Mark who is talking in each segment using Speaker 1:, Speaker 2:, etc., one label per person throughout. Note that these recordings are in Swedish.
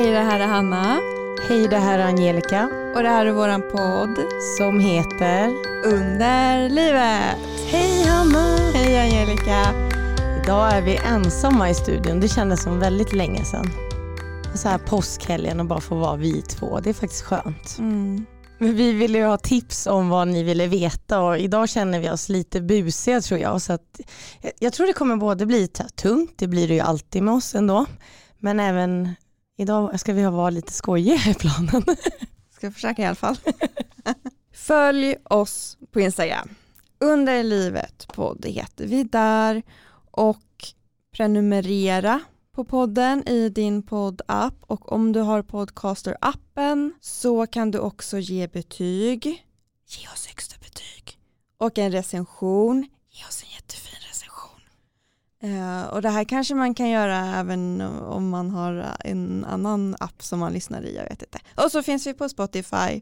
Speaker 1: Hej, det här är Hanna.
Speaker 2: Hej, det här är Angelica
Speaker 1: Och det här är våran podd
Speaker 2: som heter
Speaker 1: Under livet.
Speaker 2: Hej Hanna!
Speaker 1: Hej Angelica.
Speaker 2: Idag är vi ensamma i studion. Det kändes som väldigt länge sedan. Så här påskhelgen och bara få vara vi två. Det är faktiskt skönt.
Speaker 1: Mm.
Speaker 2: Men vi ville ju ha tips om vad ni ville veta och idag känner vi oss lite busiga tror jag. Så att, jag tror det kommer både bli tungt, det blir det ju alltid med oss ändå. Men även idag ska vi vara lite skojiga i planen.
Speaker 1: Ska försöka i alla fall. Följ oss på Instagram. Under livet podd heter vi där och prenumerera på podden i din poddapp och om du har podcaster-appen så kan du också ge betyg. Ge oss högsta betyg. Och en recension. Ge oss en jättefin recension. Eh, och det här kanske man kan göra även om man har en annan app som man lyssnar i, jag vet inte. Och så finns vi på Spotify.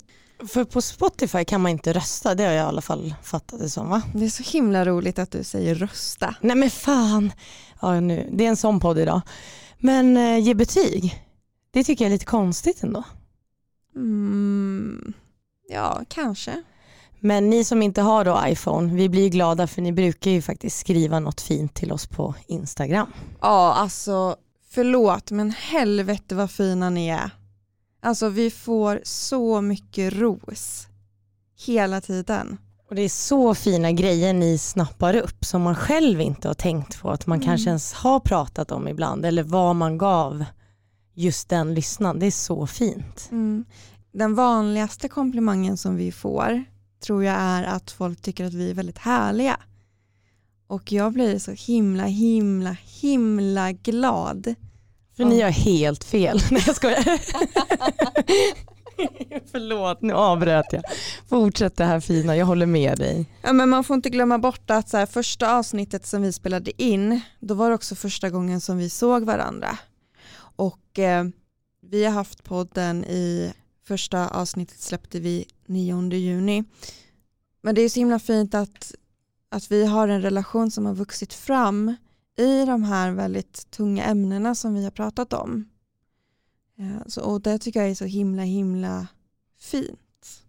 Speaker 2: För på Spotify kan man inte rösta, det har jag i alla fall fattat det som va?
Speaker 1: Det är så himla roligt att du säger rösta.
Speaker 2: Nej men fan, ja, nu, det är en sån podd idag. Men eh, ge betyg, det tycker jag är lite konstigt ändå.
Speaker 1: Mm, ja, kanske.
Speaker 2: Men ni som inte har då iPhone, vi blir glada för ni brukar ju faktiskt skriva något fint till oss på Instagram.
Speaker 1: Ja, alltså förlåt men helvete vad fina ni är. Alltså vi får så mycket ros hela tiden.
Speaker 2: Och det är så fina grejer ni snappar upp som man själv inte har tänkt på att man
Speaker 1: Mm.
Speaker 2: kanske ens har pratat om ibland eller vad man gav just den lyssnaren. Det är så fint.
Speaker 1: Mm. Den vanligaste komplimangen som vi får tror jag är att folk tycker att vi är väldigt härliga. Och jag blir så himla, himla, himla glad.
Speaker 2: För
Speaker 1: Ja.
Speaker 2: ni har helt fel. Nej jag skojar. Förlåt, nu avbröt jag. Fortsätt det här fina, jag håller med dig.
Speaker 1: Ja, men man får inte glömma bort att så här, första avsnittet som vi spelade in, då var det också första gången som vi såg varandra. Och eh, vi har haft podden i, första avsnittet släppte vi 9 juni. Men det är så himla fint att, att vi har en relation som har vuxit fram i de här väldigt tunga ämnena som vi har pratat om. Eh, så, och det tycker jag är så himla himla fint.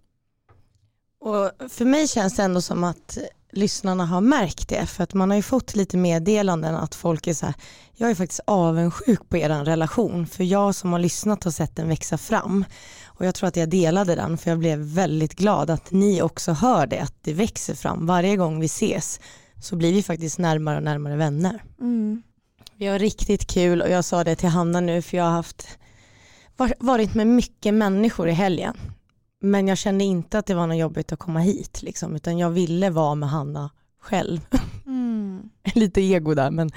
Speaker 2: Och för mig känns det ändå som att lyssnarna har märkt det för att man har ju fått lite meddelanden att folk är så här, jag är faktiskt avundsjuk på er relation för jag som har lyssnat har sett den växa fram och jag tror att jag delade den för jag blev väldigt glad att ni också hör det, att det växer fram varje gång vi ses så blir vi faktiskt närmare och närmare vänner.
Speaker 1: Mm.
Speaker 2: Vi har riktigt kul och jag sa det till Hanna nu för jag har haft var- varit med mycket människor i helgen. Men jag kände inte att det var något jobbigt att komma hit liksom, utan jag ville vara med Hanna själv.
Speaker 1: Mm.
Speaker 2: Lite ego där men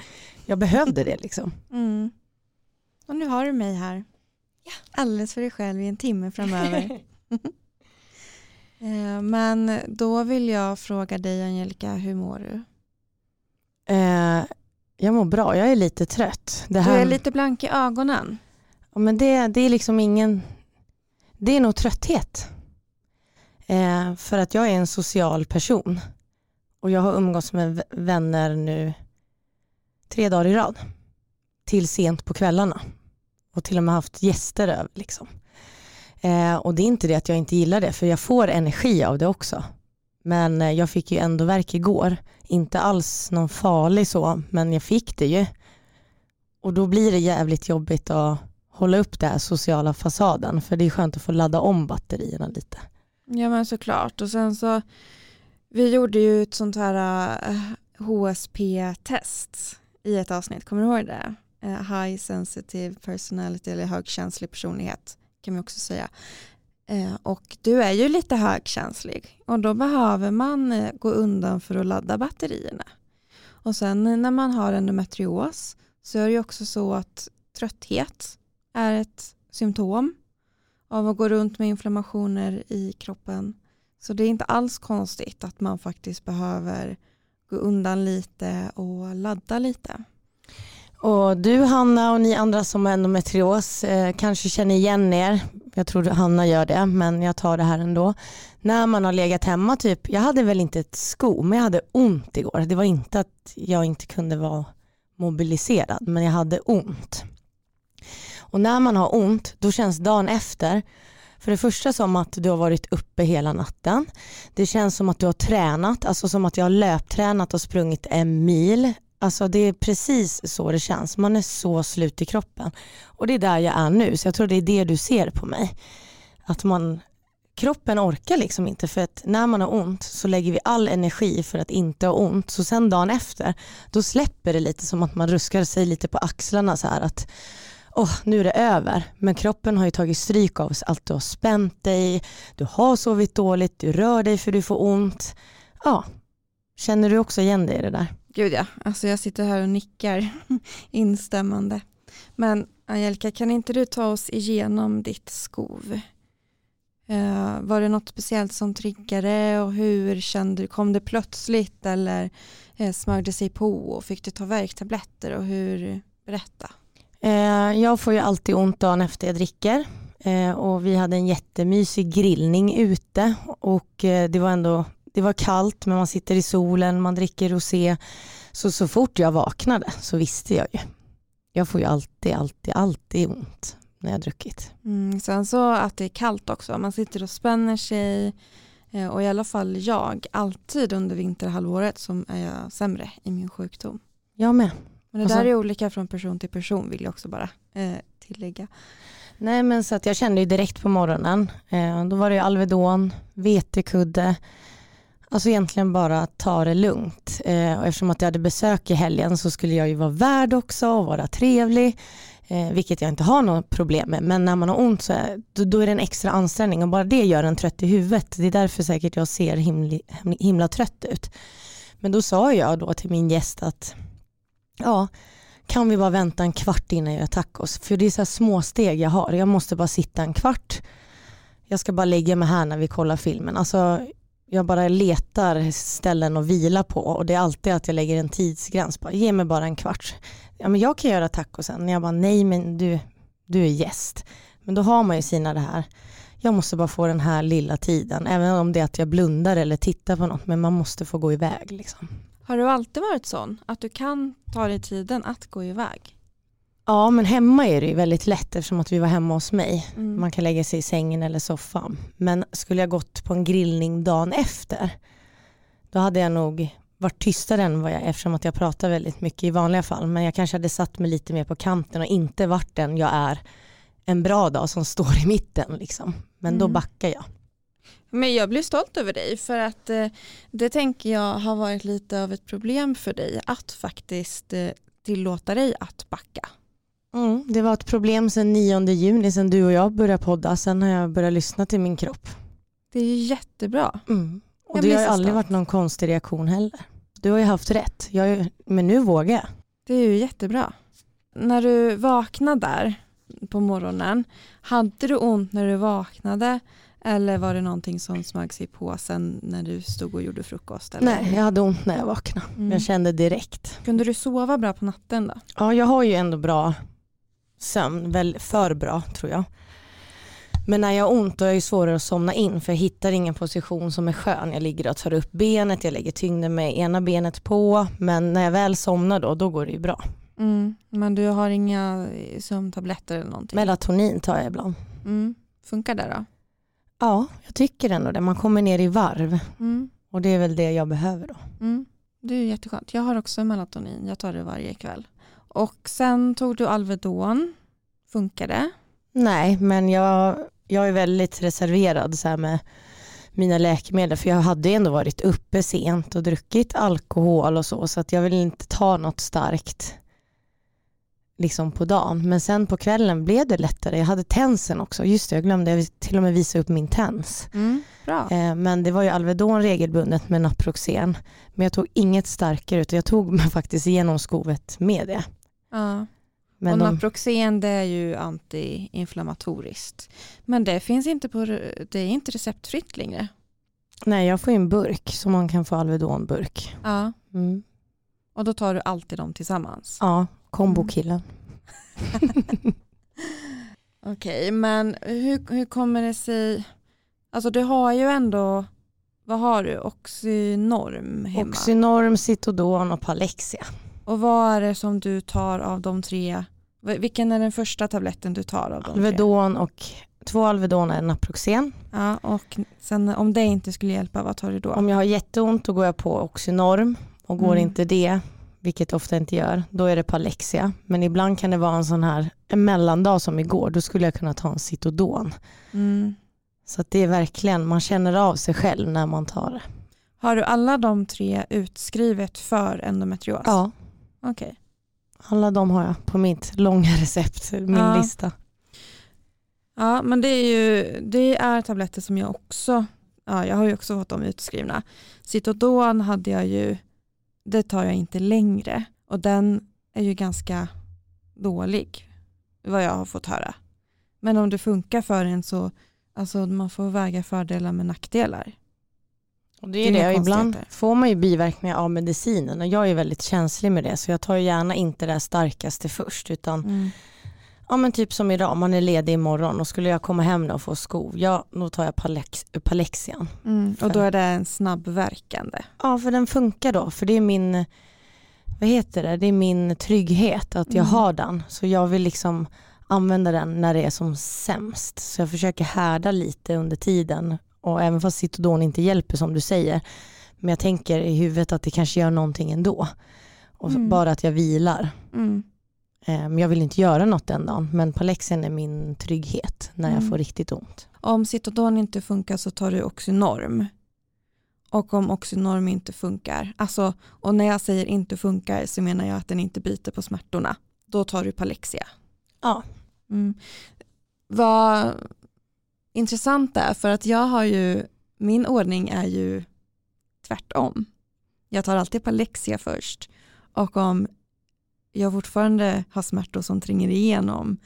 Speaker 2: jag behövde det liksom.
Speaker 1: Mm. Och nu har du mig här. Alldeles för dig själv i en timme framöver. Eh, Men då vill jag fråga dig Angelica, hur mår du?
Speaker 2: Eh, jag mår bra, jag är lite trött. Det
Speaker 1: Du
Speaker 2: här,
Speaker 1: är lite blank i ögonen.
Speaker 2: ja, men det, det är liksom ingen, det är nog trötthet. Eh, för att jag är en social person och jag har umgåtts med vänner nu tre dagar i rad till sent på kvällarna och till och med haft gäster över. Liksom. Eh, och det är inte det att jag inte gillar det för jag får energi av det också. Men eh, jag fick ju ändå verk igår, inte alls någon farlig så, men jag fick det ju. Och då blir det jävligt jobbigt att hålla upp den här sociala fasaden för det är skönt att få ladda om batterierna lite.
Speaker 1: Ja men såklart. Och sen så, vi gjorde ju ett sånt här eh, uh, HSP-test i ett avsnitt, kommer du ihåg det? Eh, High sensitive personality eller högkänslig personlighet kan vi också säga. Eh, Och du är ju lite högkänslig och då behöver man eh, gå undan för att ladda batterierna. Och sen eh, när man har endometrios så är det ju också så att trötthet är ett symptom av att gå runt med inflammationer i kroppen. Så det är inte alls konstigt att man faktiskt behöver gå undan lite och ladda lite.
Speaker 2: Och du Hanna och ni andra som har endometrios eh, kanske känner igen er. Jag tror Hanna gör det men jag tar det här ändå. När man har legat hemma typ, jag hade väl inte ett sko men jag hade ont igår. Det var inte att jag inte kunde vara mobiliserad men jag hade ont. Och när man har ont, då känns dagen efter för det första som att du har varit uppe hela natten. Det känns som att du har tränat, alltså som att jag har löptränat och sprungit en mil. Alltså det är precis så det känns. Man är så slut i kroppen. Och det är där jag är nu, så jag tror det är det du ser på mig. Att man, kroppen orkar liksom inte för att när man har ont så lägger vi all energi för att inte ha ont. Så sen dagen efter, då släpper det lite som att man ruskar sig lite på axlarna så här att oh, nu är det över. Men kroppen har ju tagit stryk av allt du har spänt dig, du har sovit dåligt, du rör dig för du får ont. Ja, känner du också igen dig i det där?
Speaker 1: Gud ja, alltså jag sitter här och nickar instämmande. Men Angelica, kan inte du ta oss igenom ditt skov? Uh, var det något speciellt som triggade och hur kände du? Kom det plötsligt eller eh, uh, smög det sig på och fick du ta värktabletter och hur? Berätta.
Speaker 2: Uh, jag får ju alltid ont dagen efter jag dricker och vi hade en jättemysig grillning ute och det var ändå det var kallt men man sitter i solen, man dricker rosé. Så, så fort jag vaknade så visste jag ju. Jag får ju alltid, alltid, alltid ont när jag druckit.
Speaker 1: Mm, sen så att det är kallt också, man sitter och spänner sig eh, och i alla fall jag, alltid under vinterhalvåret som är jag sämre i min sjukdom.
Speaker 2: Jag med.
Speaker 1: Men det där är olika från person till person vill jag också bara eh, tillägga.
Speaker 2: Nej men så att jag kände ju direkt på morgonen, eh, då var det Alvedon, vetekudde, Alltså egentligen bara ta det lugnt. Eh, och eftersom att jag hade besök i helgen så skulle jag ju vara värd också och vara trevlig. Eh, vilket jag inte har något problem med. Men när man har ont så är, då, då, är det en extra ansträngning och bara det gör en trött i huvudet. Det är därför säkert jag ser himla, himla trött ut. Men då sa jag då till min gäst att ja, kan vi bara vänta en kvart innan jag gör tacos? För det är så här små steg jag har. Jag måste bara sitta en kvart. Jag ska bara lägga mig här när vi kollar filmen. Alltså, jag bara letar ställen att vila på och det är alltid att jag lägger en tidsgräns. Bara, ge mig bara en kvart. Ja, men jag kan göra tacosen. Jag bara, nej men du, du är gäst. Men då har man ju sina det här. Jag måste bara få den här lilla tiden. Även om det är att jag blundar eller tittar på något. Men man måste få gå iväg. Liksom.
Speaker 1: Har du alltid varit sån? Att du kan ta dig tiden att gå iväg?
Speaker 2: Ja men hemma är det ju väldigt lätt eftersom att vi var hemma hos mig. Mm. Man kan lägga sig i sängen eller soffan. Men skulle jag gått på en grillning dagen efter då hade jag nog varit tystare än vad jag är eftersom att jag pratar väldigt mycket i vanliga fall. Men jag kanske hade satt mig lite mer på kanten och inte varit den jag är en bra dag som står i mitten. Liksom. Men mm. då backar jag.
Speaker 1: Men jag blir stolt över dig för att eh, det tänker jag har varit lite av ett problem för dig att faktiskt eh, tillåta dig att backa.
Speaker 2: Mm, det var ett problem sedan 9 juni, sedan du och jag började podda. Sen har jag börjat lyssna till min kropp.
Speaker 1: Det är jättebra.
Speaker 2: Mm. Och det har ju aldrig varit någon konstig reaktion heller. Du har ju haft rätt, jag, men nu vågar jag.
Speaker 1: Det är ju jättebra. När du vaknade där på morgonen, hade du ont när du vaknade eller var det någonting som smög sig på sen när du stod och gjorde frukost? Eller?
Speaker 2: Nej, jag hade ont när jag vaknade. Mm. Jag kände direkt.
Speaker 1: Kunde du sova bra på natten då?
Speaker 2: Ja, jag har ju ändå bra sömn, väl för bra tror jag. Men när jag har ont då är det svårare att somna in för jag hittar ingen position som är skön. Jag ligger och tar upp benet, jag lägger tyngden med ena benet på men när jag väl somnar då, då går det ju bra.
Speaker 1: Mm, men du har inga sömntabletter eller någonting?
Speaker 2: Melatonin tar jag ibland.
Speaker 1: Mm. Funkar det då?
Speaker 2: Ja, jag tycker ändå det. Man kommer ner i varv mm. och det är väl det jag behöver då.
Speaker 1: Mm. Det är jätteskönt. Jag har också melatonin, jag tar det varje kväll. Och sen tog du Alvedon. Funkar det?
Speaker 2: Nej, men jag, jag är väldigt reserverad så med mina läkemedel för jag hade ändå varit uppe sent och druckit alkohol och så så att jag vill inte ta något starkt liksom på dagen. Men sen på kvällen blev det lättare. Jag hade tensen också. Just det, jag glömde jag till och med visa upp min tens.
Speaker 1: Mm, bra.
Speaker 2: Eh, men det var ju Alvedon regelbundet med Naproxen. Men jag tog inget starkare utan jag tog mig faktiskt igenom skovet med det.
Speaker 1: Ja. Men och de... Naproxen det är ju antiinflammatoriskt. Men det finns inte på, det är inte receptfritt längre.
Speaker 2: Nej, jag får en burk som man kan få Alvedon-burk.
Speaker 1: Ja. Mm. Och då tar du alltid dem tillsammans?
Speaker 2: Ja, kombokillen.
Speaker 1: Mm. Okej, okay, men hur, hur kommer det sig, alltså du har ju ändå, vad har du, Oxynorm hemma?
Speaker 2: Oxynorm, Citodon och Palexia.
Speaker 1: Och vad är det som du tar av de tre Vilken är den första tabletten du tar av de
Speaker 2: Alvedon och två Alvedon och en Naproxen.
Speaker 1: Ja, och sen om det inte skulle hjälpa, vad tar du då?
Speaker 2: Om jag har jätteont då går jag på Oxynorm och går mm. inte det, vilket ofta inte gör, då är det Palexia. Men ibland kan det vara en sån här en mellandag som igår, då skulle jag kunna ta en Citodon. Mm. Så det är verkligen, man känner av sig själv när man tar det.
Speaker 1: Har du alla de tre utskrivet för endometrios?
Speaker 2: Ja.
Speaker 1: Okej. Okay.
Speaker 2: Alla de har jag på mitt långa recept, min ja. lista.
Speaker 1: Ja, men det är ju det är tabletter som jag också, ja jag har ju också fått dem utskrivna. Citodon hade jag ju, det tar jag inte längre och den är ju ganska dålig vad jag har fått höra. Men om det funkar för en så, alltså man får väga fördelar med nackdelar.
Speaker 2: Och det är det, det. ibland får man ju biverkningar av medicinen och jag är väldigt känslig med det så jag tar gärna inte det starkaste först utan mm. ja men typ som idag, man är ledig imorgon och skulle jag komma hem och få skov, ja då tar jag Palex, Palexian.
Speaker 1: Mm. Och då är det en snabbverkande?
Speaker 2: Ja för den funkar då, för det är min vad heter det, det är min trygghet att jag mm. har den. Så jag vill liksom använda den när det är som sämst. Så jag försöker härda lite under tiden och även fast Citodon inte hjälper som du säger, men jag tänker i huvudet att det kanske gör någonting ändå. Och mm. Bara att jag vilar. Mm. Eh, jag vill inte göra något den dagen, men Palexen är min trygghet när jag mm. får riktigt ont.
Speaker 1: Om Citodon inte funkar så tar du Oxynorm. Och om Oxynorm inte funkar, alltså, och när jag säger inte funkar så menar jag att den inte biter på smärtorna. Då tar du Palexia.
Speaker 2: Ja. Mm.
Speaker 1: Vad, intressant där för att jag har ju, min ordning är ju tvärtom. Jag tar alltid Palexia först och om jag fortfarande har smärtor som tränger igenom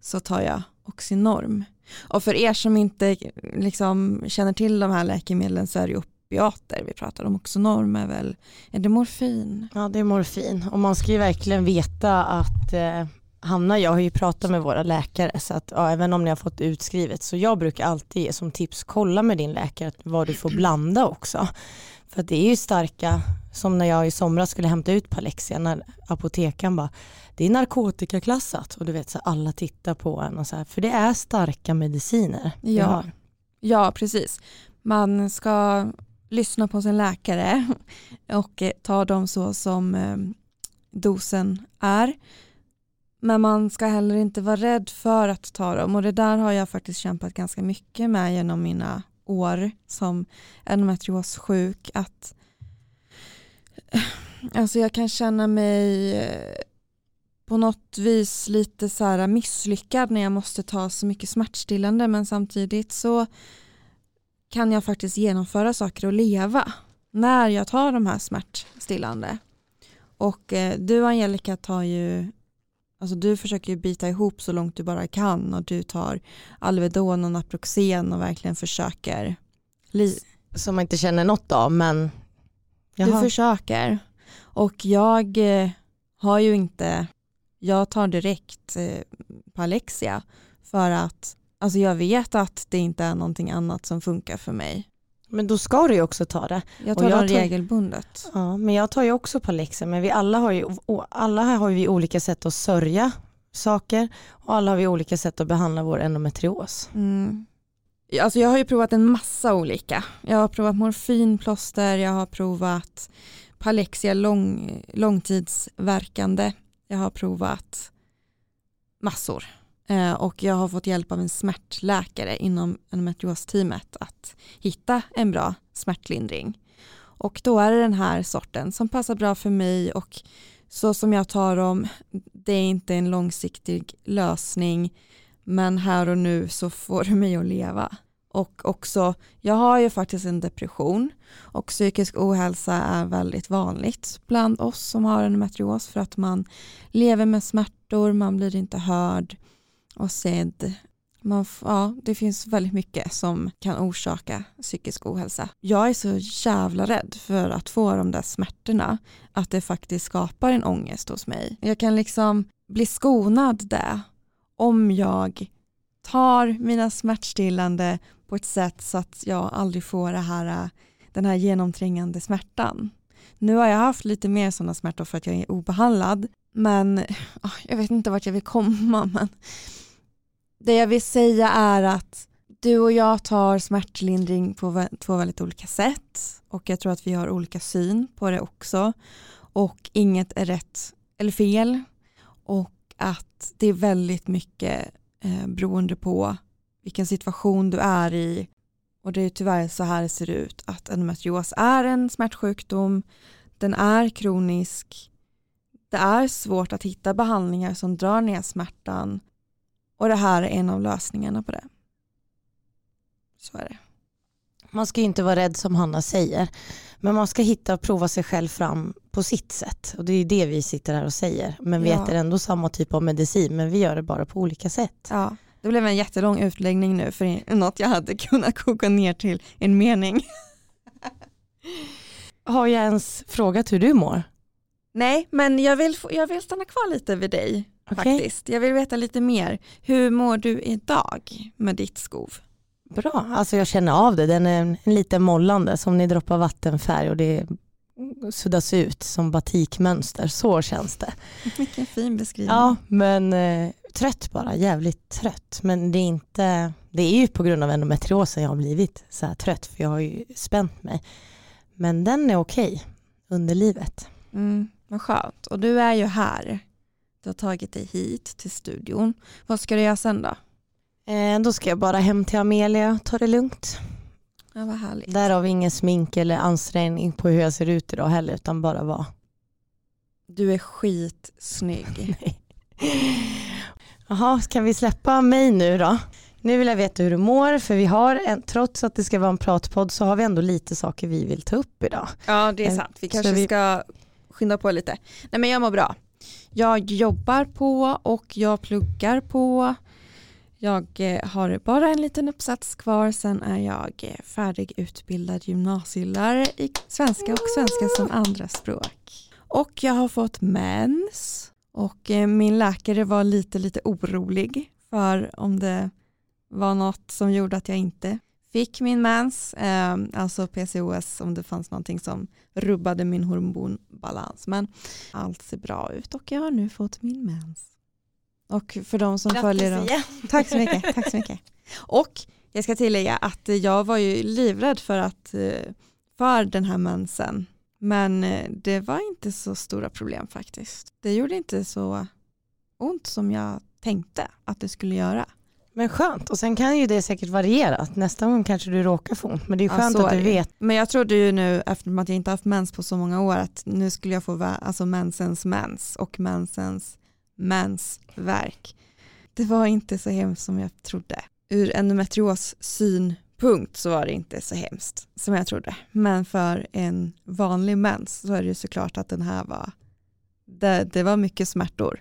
Speaker 1: så tar jag Oxynorm. Och för er som inte liksom känner till de här läkemedlen så är det opiater vi pratar om. Oxynorm är väl, är det morfin?
Speaker 2: Ja det är morfin och man ska ju verkligen veta att eh, Hanna jag har ju pratat med våra läkare så att ja, även om ni har fått utskrivet så jag brukar alltid ge som tips kolla med din läkare vad du får blanda också. För det är ju starka, som när jag i somras skulle hämta ut Palexia när apotekaren bara det är narkotikaklassat och du vet så alla tittar på en och så här, för det är starka mediciner.
Speaker 1: Ja, ja precis. Man ska lyssna på sin läkare och ta dem så som eh, dosen är. Men man ska heller inte vara rädd för att ta dem och det där har jag faktiskt kämpat ganska mycket med genom mina år som endometriossjuk att eh, alltså jag kan känna mig eh, på något vis lite så här misslyckad när jag måste ta så mycket smärtstillande men samtidigt så kan jag faktiskt genomföra saker och leva när jag tar de här smärtstillande. Och eh, du Angelica tar ju Alltså du försöker ju bita ihop så långt du bara kan och du tar Alvedon och Naproxen och verkligen försöker.
Speaker 2: Som man inte känner något av men
Speaker 1: Jaha. Du försöker. Och jag eh, har ju inte, jag tar direkt eh, på Alexia för att alltså jag vet att det inte är någonting annat som funkar för mig.
Speaker 2: Men då ska du ju också ta det.
Speaker 1: Jag tar det regelbundet.
Speaker 2: Ja, men jag tar ju också på läxor. Men vi alla har ju, alla har ju olika sätt att sörja saker och alla har vi olika sätt att behandla vår endometrios. Mm.
Speaker 1: Alltså jag har ju provat en massa olika. Jag har provat morfinplåster, jag har provat Palexia lång, långtidsverkande, jag har provat massor. Eh, och jag har fått hjälp av en smärtläkare inom endometriosteamet att hitta en bra smärtlindring. Och då är det den här sorten som passar bra för mig och så som jag tar dem, det är inte en långsiktig lösning men här och nu så får du mig att leva. Och också, jag har ju faktiskt en depression och psykisk ohälsa är väldigt vanligt bland oss som har endometrios för att man lever med smärtor, man blir inte hörd och sedd. Man, ja, det finns väldigt mycket som kan orsaka psykisk ohälsa. Jag är så jävla rädd för att få de där smärtorna att det faktiskt skapar en ångest hos mig. Jag kan liksom bli skonad där om jag tar mina smärtstillande på ett sätt så att jag aldrig får det här, äh, den här genomträngande smärtan. Nu har jag haft lite mer sådana smärtor för att jag är obehandlad. Men jag vet inte vart jag vill komma. Men det jag vill säga är att du och jag tar smärtlindring på två väldigt olika sätt. Och jag tror att vi har olika syn på det också. Och inget är rätt eller fel. Och att det är väldigt mycket eh, beroende på vilken situation du är i. Och det är tyvärr så här det ser ut att endometrios är en smärtsjukdom, den är kronisk, det är svårt att hitta behandlingar som drar ner smärtan och det här är en av lösningarna på det. Så är det.
Speaker 2: Man ska inte vara rädd som Hanna säger. Men man ska hitta och prova sig själv fram på sitt sätt. Och det är det vi sitter här och säger. Men vi ja. äter ändå samma typ av medicin men vi gör det bara på olika sätt.
Speaker 1: Ja, det blev en jättelång utläggning nu för något jag hade kunnat koka ner till en mening.
Speaker 2: Har jag ens frågat hur du mår?
Speaker 1: Nej, men jag vill, jag vill stanna kvar lite vid dig okay. faktiskt. Jag vill veta lite mer. Hur mår du idag med ditt skov?
Speaker 2: Bra, alltså jag känner av det. Den är en lite mollande som ni droppar vattenfärg och det suddas ut som batikmönster. Så känns det.
Speaker 1: Vilken fin beskrivning.
Speaker 2: Ja, men eh, trött bara. Jävligt trött. Men det är inte, det är ju på grund av endometriosen jag har blivit så här trött för jag har ju spänt mig. Men den är okej under livet.
Speaker 1: Mm, vad skönt. Och du är ju här. Du har tagit dig hit till studion. Vad ska du göra sen då?
Speaker 2: Eh, då ska jag bara hem till Amelia och ta det lugnt.
Speaker 1: Ja, vad härligt.
Speaker 2: Där har vi ingen smink eller ansträngning på hur jag ser ut idag heller utan bara vara.
Speaker 1: Du är skitsnygg.
Speaker 2: Jaha, kan vi släppa mig nu då? Nu vill jag veta hur du mår för vi har, en, trots att det ska vara en pratpodd så har vi ändå lite saker vi vill ta upp idag.
Speaker 1: Ja det är eh, sant, vi kanske vi... ska skynda på lite. Nej men jag mår bra. Jag jobbar på och jag pluggar på. Jag eh, har bara en liten uppsats kvar, sen är jag eh, färdigutbildad gymnasielärare i svenska och svenska som andraspråk. Och jag har fått mens och eh, min läkare var lite, lite orolig för om det var något som gjorde att jag inte fick min mens, alltså PCOS om det fanns någonting som rubbade min hormonbalans. Men allt ser bra ut och jag har nu fått min mens. Och för de som Grattis följer. Igen. Tack så mycket. tack så mycket. Och jag ska tillägga att jag var ju livrädd för, att, eh, för den här mensen. Men eh, det var inte så stora problem faktiskt. Det gjorde inte så ont som jag tänkte att det skulle göra.
Speaker 2: Men skönt, och sen kan ju det säkert variera. Nästa gång kanske du råkar få ont, men det är skönt ja, att du vet.
Speaker 1: Men jag trodde ju nu, eftersom att jag inte haft mens på så många år, att nu skulle jag få alltså mensens mens och mensens mensvärk. Det var inte så hemskt som jag trodde. Ur endometrios synpunkt så var det inte så hemskt som jag trodde. Men för en vanlig mens så är det ju såklart att den här var, det, det var mycket smärtor.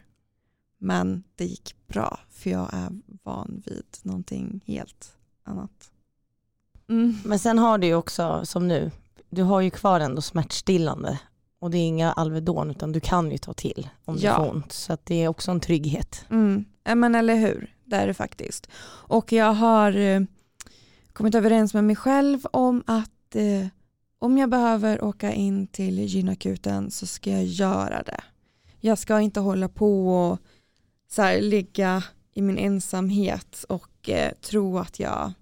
Speaker 1: Men det gick bra för jag är van vid någonting helt annat.
Speaker 2: Mm. Men sen har du ju också som nu, du har ju kvar ändå smärtstillande och det är inga Alvedon utan du kan ju ta till om ja. du får ont. Så att det är också en trygghet.
Speaker 1: Mm. Ja men eller hur, det är det faktiskt. Och jag har eh, kommit överens med mig själv om att eh, om jag behöver åka in till gynakuten så ska jag göra det. Jag ska inte hålla på och så här, ligga i min ensamhet och eh, tro att jag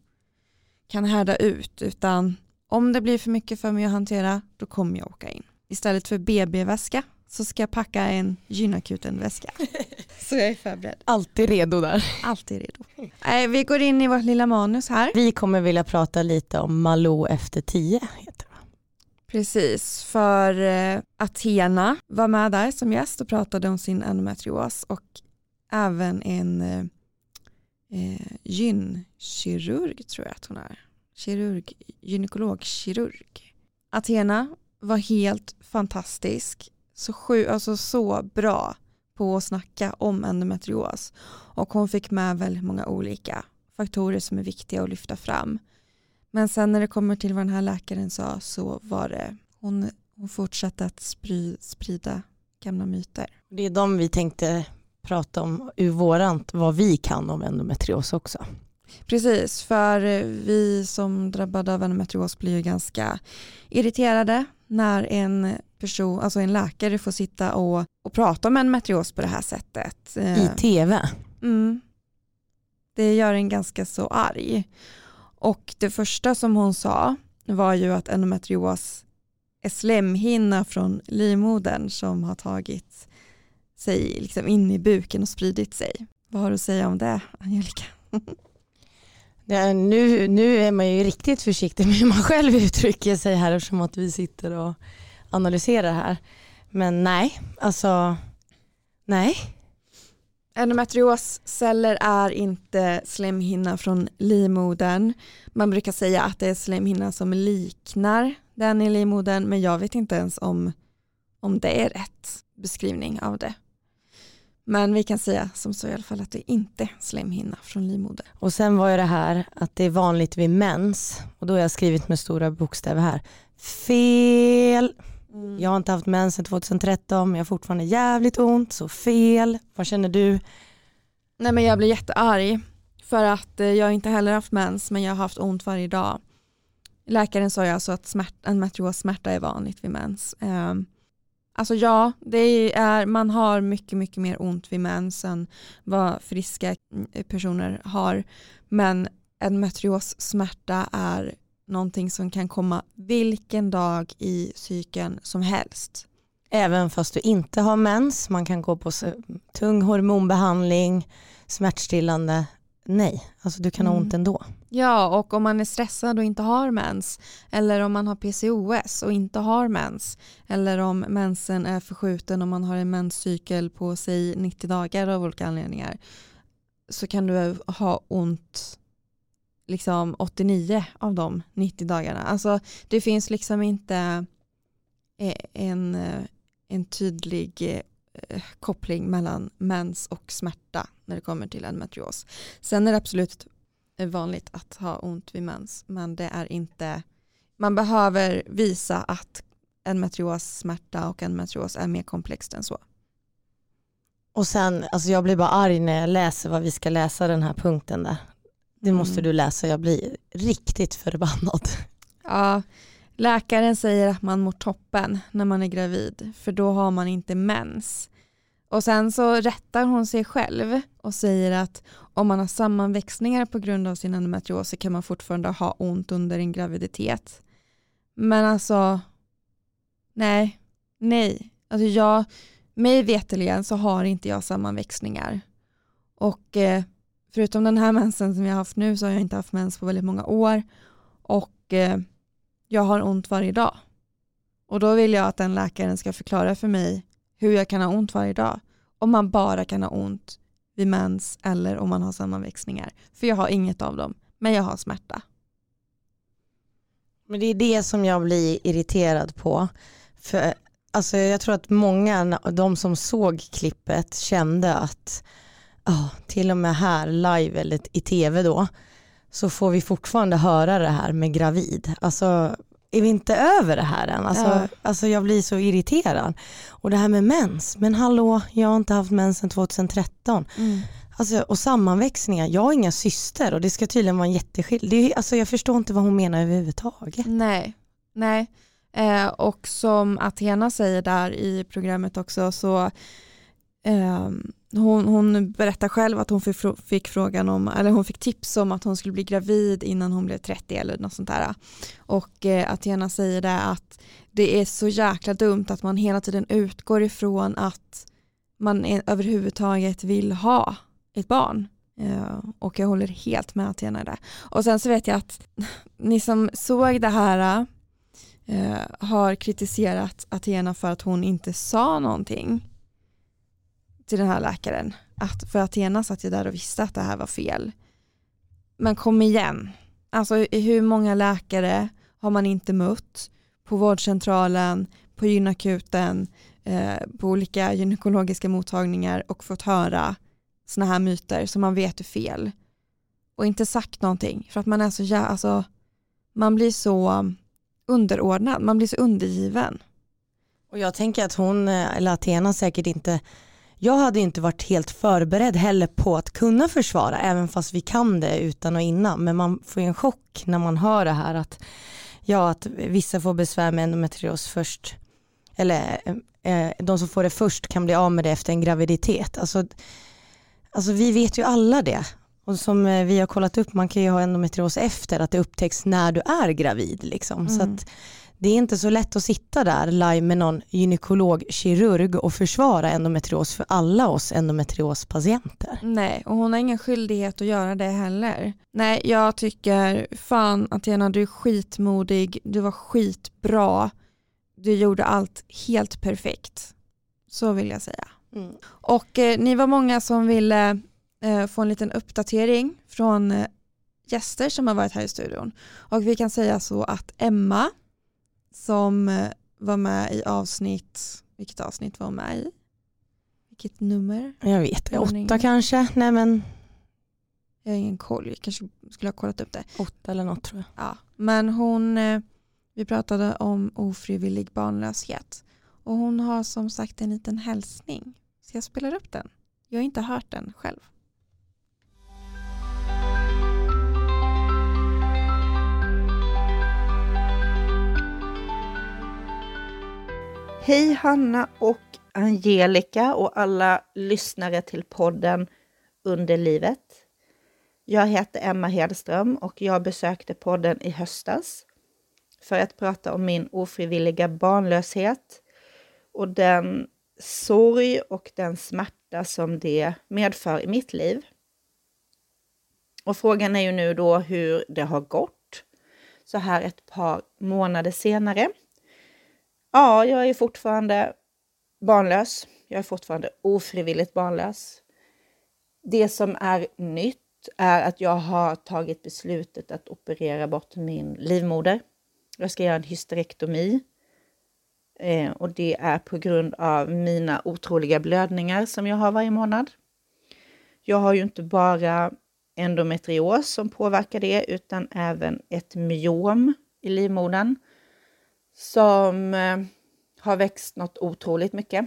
Speaker 1: kan härda ut utan om det blir för mycket för mig att hantera då kommer jag åka in istället för BB-väska så ska jag packa en gynakuten-väska.
Speaker 2: så jag är förberedd. Alltid redo där.
Speaker 1: Alltid redo. Nej, vi går in i vårt lilla manus här.
Speaker 2: Vi kommer vilja prata lite om Malou efter tio. Heter det.
Speaker 1: Precis, för eh, Athena var med där som gäst och pratade om sin endometrios och även en eh, eh gynkirurg tror jag att hon är. Kirurg, gynekologkirurg. Athena var helt fantastisk. Så, sju, alltså så bra på att snacka om endometrios. Och hon fick med väldigt många olika faktorer som är viktiga att lyfta fram. Men sen när det kommer till vad den här läkaren sa så var det, hon, hon fortsatte att spry, sprida gamla myter.
Speaker 2: Det är de vi tänkte prata om ur vårant, vad vi kan om endometrios också.
Speaker 1: Precis, för vi som drabbade av endometrios blir ju ganska irriterade när en person, alltså en läkare får sitta och, och prata om endometrios på det här sättet.
Speaker 2: I tv?
Speaker 1: Mm. Det gör en ganska så arg. Och det första som hon sa var ju att endometrios är slemhinna från livmodern som har tagit sig liksom in i buken och spridit sig. Vad har du att säga om det, Angelica?
Speaker 2: Ja, nu, nu är man ju riktigt försiktig med hur man själv uttrycker sig här eftersom att vi sitter och analyserar här. Men nej, alltså nej.
Speaker 1: Endometriosceller är inte slemhinna från livmodern. Man brukar säga att det är slemhinna som liknar den i livmodern men jag vet inte ens om, om det är rätt beskrivning av det. Men vi kan säga som så i alla fall att det inte är slemhinna från livmodern.
Speaker 2: Och sen var ju det här att det är vanligt vid mens och då har jag skrivit med stora bokstäver här. Fel. Mm. Jag har inte haft mens sedan 2013 men jag har fortfarande jävligt ont så fel. Vad känner du?
Speaker 1: Nej men jag blir jättearg för att eh, jag inte heller haft mens men jag har haft ont varje dag. Läkaren sa ju alltså att smärt, en smärta är vanligt vid mens. Um, Alltså ja, det är, man har mycket, mycket mer ont vid mens än vad friska personer har. Men en smärta är någonting som kan komma vilken dag i cykeln som helst.
Speaker 2: Även fast du inte har mens, man kan gå på tung hormonbehandling, smärtstillande. Nej, alltså du kan ha ont mm. ändå.
Speaker 1: Ja, och om man är stressad och inte har mens, eller om man har PCOS och inte har mens, eller om mensen är förskjuten och man har en menscykel på sig 90 dagar av olika anledningar, så kan du ha ont liksom 89 av de 90 dagarna. Alltså det finns liksom inte eh, en, eh, en tydlig eh, koppling mellan mens och smärta när det kommer till endometrios. Sen är det absolut vanligt att ha ont vid mens men det är inte man behöver visa att endometrios smärta och endometrios är mer komplext än så.
Speaker 2: Och sen, alltså jag blir bara arg när jag läser vad vi ska läsa den här punkten där. Det måste mm. du läsa, jag blir riktigt förbannad.
Speaker 1: Ja, läkaren säger att man mår toppen när man är gravid för då har man inte mens. Och sen så rättar hon sig själv och säger att om man har sammanväxningar på grund av sin endometrios så kan man fortfarande ha ont under en graviditet. Men alltså, nej, nej. Alltså jag, mig veteligen så har inte jag sammanväxningar. Och eh, förutom den här mensen som jag har haft nu så har jag inte haft mens på väldigt många år. Och eh, jag har ont varje dag. Och då vill jag att den läkaren ska förklara för mig hur jag kan ha ont varje dag. Om man bara kan ha ont vid mens eller om man har sammanväxningar. För jag har inget av dem, men jag har smärta.
Speaker 2: Men det är det som jag blir irriterad på. För alltså, jag tror att många, de som såg klippet kände att oh, till och med här live eller i tv då så får vi fortfarande höra det här med gravid. Alltså är vi inte över det här än? Alltså, ja. alltså jag blir så irriterad. Och det här med mens, men hallå, jag har inte haft mens sedan 2013. Mm. Alltså, och sammanväxningar, jag har inga syster och det ska tydligen vara en jätteskillnad. Alltså, jag förstår inte vad hon menar överhuvudtaget.
Speaker 1: Nej, nej. Eh, och som Athena säger där i programmet också så eh, hon, hon berättar själv att hon fick, frågan om, eller hon fick tips om att hon skulle bli gravid innan hon blev 30 eller något sånt där. Och eh, Athena säger det att det är så jäkla dumt att man hela tiden utgår ifrån att man är, överhuvudtaget vill ha ett barn. Eh, och jag håller helt med Athena i det. Och sen så vet jag att ni som såg det här eh, har kritiserat Athena för att hon inte sa någonting till den här läkaren. Att, för Athena satt ju där och visste att det här var fel. Men kom igen, alltså hur många läkare har man inte mött på vårdcentralen, på gynakuten, eh, på olika gynekologiska mottagningar och fått höra sådana här myter som man vet är fel. Och inte sagt någonting för att man är så, ja, alltså, man blir så underordnad, man blir så undergiven.
Speaker 2: Och jag tänker att hon, eh, eller Athena säkert inte jag hade inte varit helt förberedd heller på att kunna försvara, även fast vi kan det utan och innan. Men man får ju en chock när man hör det här att, ja, att vissa får besvär med endometrios först eller eh, de som får det först kan bli av med det efter en graviditet. Alltså, alltså vi vet ju alla det. Och som eh, vi har kollat upp, man kan ju ha endometrios efter att det upptäcks när du är gravid. Liksom. Mm. Så att det är inte så lätt att sitta där live med någon gynekolog, kirurg och försvara endometrios för alla oss endometriospatienter.
Speaker 1: Nej, och hon har ingen skyldighet att göra det heller. Nej, jag tycker fan Athena, du är skitmodig, du var skitbra, du gjorde allt helt perfekt. Så vill jag säga. Mm. Och eh, ni var många som ville eh, få en liten uppdatering från eh, gäster som har varit här i studion. Och vi kan säga så att Emma som eh, var med i avsnitt, vilket avsnitt var hon med i? Vilket nummer?
Speaker 2: Jag vet åtta kanske. Nej men.
Speaker 1: Jag har ingen koll, jag kanske skulle ha kollat upp det.
Speaker 2: Åtta eller något tror
Speaker 1: jag. Ja, men hon, eh, vi pratade om ofrivillig barnlöshet och hon har som sagt en liten hälsning. Så jag spelar upp den. Jag har inte hört den själv.
Speaker 3: Hej Hanna och Angelica och alla lyssnare till podden Under livet. Jag heter Emma Hedström och jag besökte podden i höstas för att prata om min ofrivilliga barnlöshet och den sorg och den smärta som det medför i mitt liv. Och frågan är ju nu då hur det har gått så här ett par månader senare. Ja, jag är fortfarande barnlös. Jag är fortfarande ofrivilligt barnlös. Det som är nytt är att jag har tagit beslutet att operera bort min livmoder. Jag ska göra en hysterektomi. Eh, och det är på grund av mina otroliga blödningar som jag har varje månad. Jag har ju inte bara endometrios som påverkar det, utan även ett myom i livmodern som eh, har växt något otroligt mycket.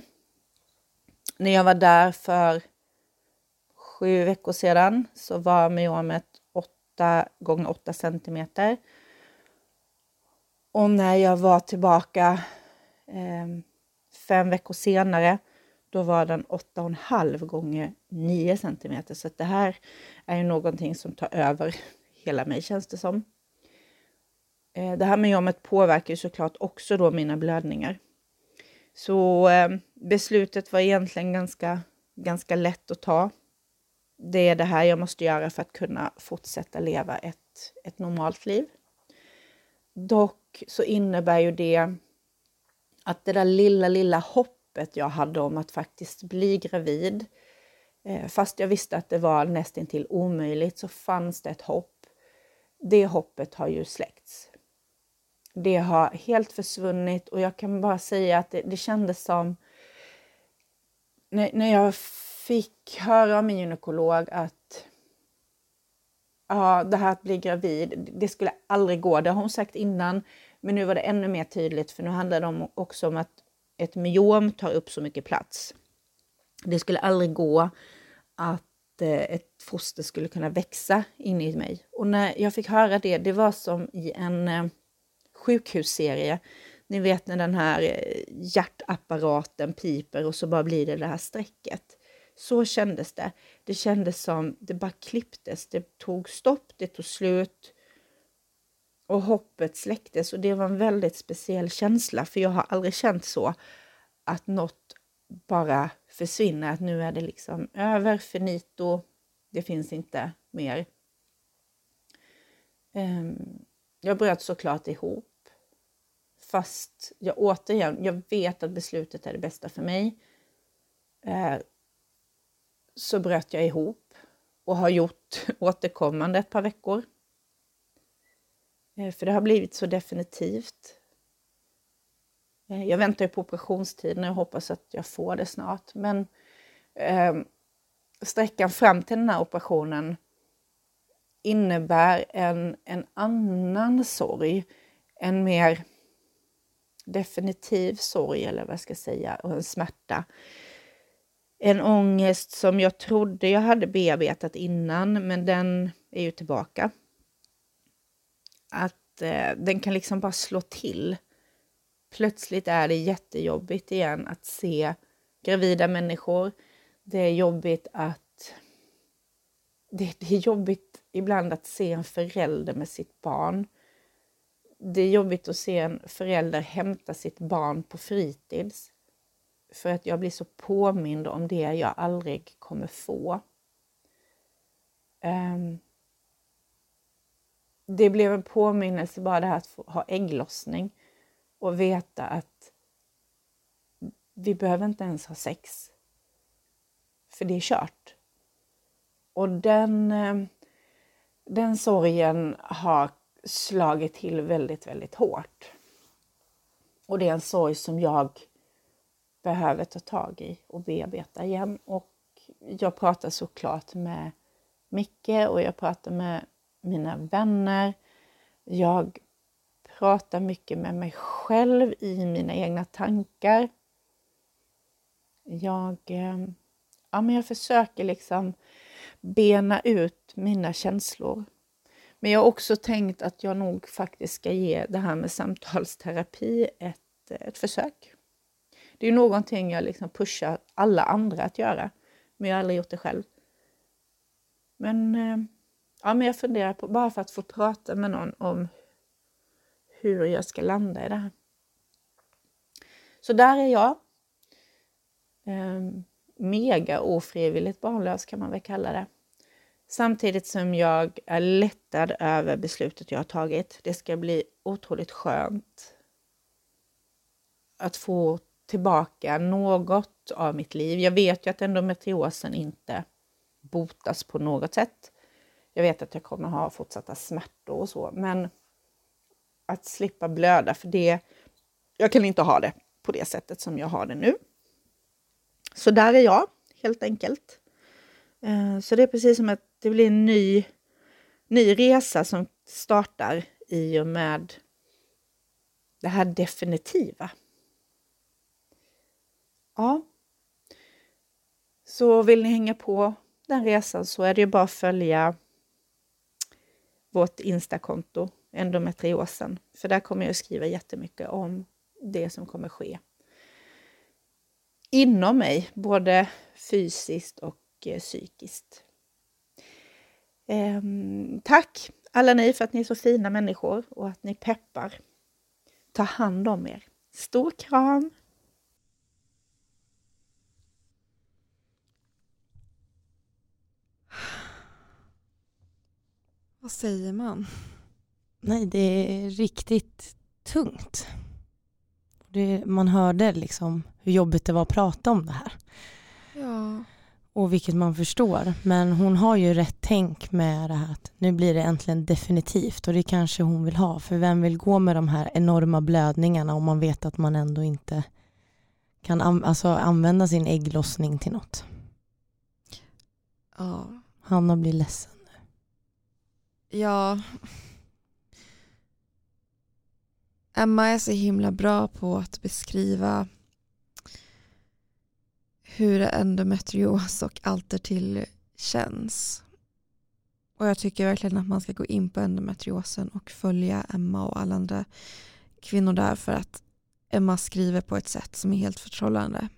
Speaker 3: När jag var där för sju veckor sedan så var myomet 8 gånger 8 centimeter. Och när jag var tillbaka eh, fem veckor senare, då var den 8,5 gånger 9 centimeter. Så det här är ju någonting som tar över hela mig känns det som. Eh, det här med jobbet påverkar ju såklart också då mina blödningar. Så eh, beslutet var egentligen ganska, ganska lätt att ta. Det är det här jag måste göra för att kunna fortsätta leva ett, ett normalt liv. Dock så innebär ju det att det där lilla, lilla hoppet jag hade om att faktiskt bli gravid, eh, fast jag visste att det var nästintill omöjligt, så fanns det ett hopp. Det hoppet har ju släckts. Det har helt försvunnit och jag kan bara säga att det, det kändes som när, när jag fick höra av min gynekolog att ja, det här att bli gravid, det skulle aldrig gå. Det har hon sagt innan, men nu var det ännu mer tydligt för nu handlar det också om att ett myom tar upp så mycket plats. Det skulle aldrig gå att eh, ett foster skulle kunna växa in i mig. Och när jag fick höra det, det var som i en eh, sjukhusserie. Ni vet när den här eh, hjärtapparaten piper och så bara blir det det här strecket. Så kändes det. Det kändes som det bara klipptes. Det tog stopp, det tog slut och hoppet släcktes och det var en väldigt speciell känsla för jag har aldrig känt så att något bara försvinner, att nu är det liksom över, finito, det finns inte mer. Ehm, jag bröt såklart ihop. Fast jag återigen, jag vet att beslutet är det bästa för mig. Eh, så bröt jag ihop och har gjort återkommande ett par veckor. Eh, för det har blivit så definitivt. Eh, jag väntar på operationstiden och hoppas att jag får det snart. Men eh, sträckan fram till den här operationen innebär en, en annan sorg, en mer definitiv sorg eller vad jag ska säga och en smärta. En ångest som jag trodde jag hade bearbetat innan men den är ju tillbaka. Att eh, den kan liksom bara slå till plötsligt är det jättejobbigt igen att se gravida människor. Det är jobbigt att... Det, det är jobbigt ibland att se en förälder med sitt barn. Det är jobbigt att se en förälder hämta sitt barn på fritids. För att jag blir så påmind om det jag aldrig kommer få. Ehm, det blev en påminnelse bara det här att ha ägglossning och veta att vi behöver inte ens ha sex. För det är kört. Och den, ehm, den sorgen har slagit till väldigt, väldigt hårt. Och det är en sorg som jag behöver ta tag i och bearbeta igen. Och jag pratar såklart med Micke och jag pratar med mina vänner. Jag pratar mycket med mig själv i mina egna tankar. Jag, eh, ja, men jag försöker liksom bena ut mina känslor. Men jag har också tänkt att jag nog faktiskt ska ge det här med samtalsterapi ett, ett försök. Det är någonting jag liksom pushar alla andra att göra, men jag har aldrig gjort det själv. Men, eh, ja, men jag funderar på, bara för att få prata med någon om hur jag ska landa i det här. Så där är jag. Ehm, mega ofrivilligt barnlös kan man väl kalla det. Samtidigt som jag är lättad över beslutet jag har tagit. Det ska bli otroligt skönt att få tillbaka något av mitt liv. Jag vet ju att endometriosen inte botas på något sätt. Jag vet att jag kommer ha fortsatta smärtor och så, men att slippa blöda för det, jag kan inte ha det på det sättet som jag har det nu. Så där är jag helt enkelt. Eh, så det är precis som ett det blir en ny, ny resa som startar i och med det här definitiva. Ja. Så vill ni hänga på den resan så är det ju bara att följa vårt Instakonto, endometriosen. För där kommer jag att skriva jättemycket om det som kommer ske inom mig, både fysiskt och eh, psykiskt. Eh, tack alla ni för att ni är så fina människor och att ni peppar. Ta hand om er. Stor kram!
Speaker 1: Vad säger man?
Speaker 2: Nej, det är riktigt tungt. Det, man hörde liksom hur jobbigt det var att prata om det här.
Speaker 1: Ja.
Speaker 2: Och vilket man förstår. Men hon har ju rätt tänk med det här att nu blir det äntligen definitivt och det kanske hon vill ha. För vem vill gå med de här enorma blödningarna om man vet att man ändå inte kan an alltså, använda sin ägglossning till något.
Speaker 1: Ja.
Speaker 2: Hanna blir ledsen nu.
Speaker 1: Ja. Emma är så himla bra på att beskriva hur endometrios och allt till känns. Och jag tycker verkligen att man ska gå in på endometriosen och följa Emma och alla andra kvinnor där för att Emma skriver på ett sätt som är helt förtrollande.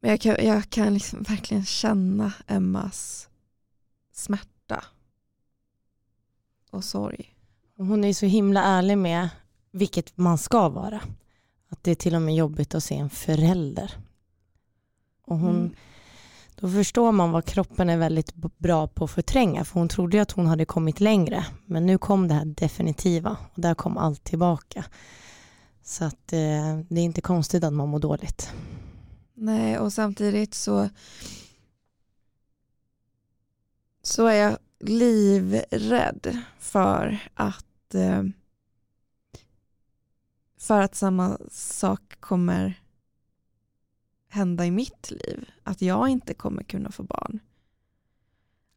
Speaker 1: Men jag kan, jag kan liksom verkligen känna Emmas smärta och sorg.
Speaker 2: Hon är så himla ärlig med vilket man ska vara. Att det är till och med jobbigt att se en förälder. Och hon, mm. Då förstår man vad kroppen är väldigt bra på att förtränga. För hon trodde att hon hade kommit längre. Men nu kom det här definitiva. Och där kom allt tillbaka. Så att eh, det är inte konstigt att man mår dåligt.
Speaker 1: Nej, och samtidigt så så är jag livrädd för att eh, för att samma sak kommer hända i mitt liv. Att jag inte kommer kunna få barn.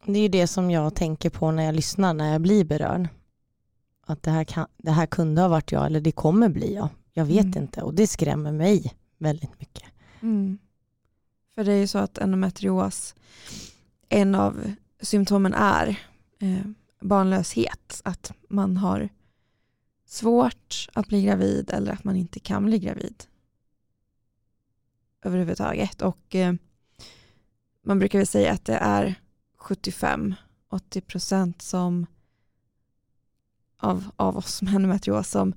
Speaker 2: Det är ju det som jag tänker på när jag lyssnar, när jag blir berörd. Att det här, kan, det här kunde ha varit jag eller det kommer bli jag. Jag vet mm. inte och det skrämmer mig väldigt mycket.
Speaker 1: Mm. För det är ju så att endometrios, en av symptomen är eh, barnlöshet. Att man har svårt att bli gravid eller att man inte kan bli gravid överhuvudtaget. Och eh, man brukar väl säga att det är 75-80 procent som av, av oss med endometrios som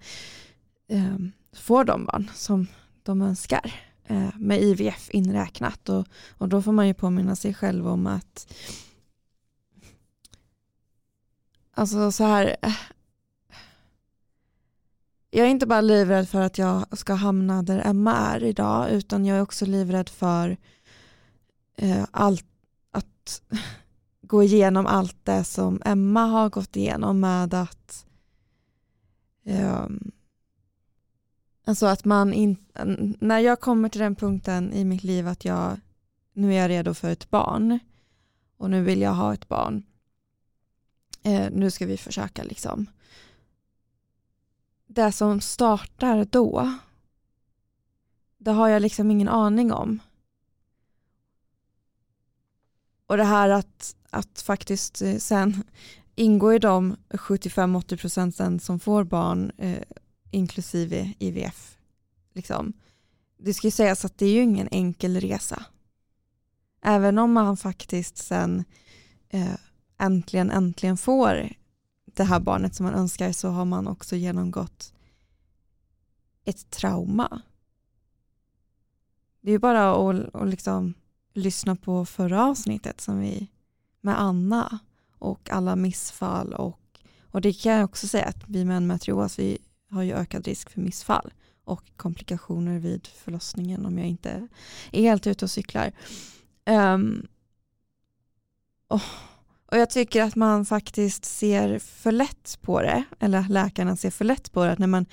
Speaker 1: eh, får de barn som de önskar eh, med IVF inräknat. Och, och då får man ju påminna sig själv om att alltså så här eh, jag är inte bara livrädd för att jag ska hamna där Emma är idag utan jag är också livrädd för eh, allt, att gå igenom allt det som Emma har gått igenom med att eh, alltså att man in, när jag kommer till den punkten i mitt liv att jag nu är jag redo för ett barn och nu vill jag ha ett barn. Eh, nu ska vi försöka liksom det som startar då, det har jag liksom ingen aning om. Och det här att, att faktiskt eh, sen ingå i de 75-80 procenten som får barn eh, inklusive IVF. Liksom. Det ska ju sägas att det är ju ingen enkel resa. Även om man faktiskt sen eh, äntligen, äntligen får det här barnet som man önskar så har man också genomgått ett trauma. Det är bara att, att liksom lyssna på förra avsnittet som vi med Anna och alla missfall och, och det kan jag också säga att vi män med trios vi har ju ökad risk för missfall och komplikationer vid förlossningen om jag inte är helt ute och cyklar. Um, oh, och jag tycker att man faktiskt ser för lätt på det, eller läkarna ser för lätt på det när man,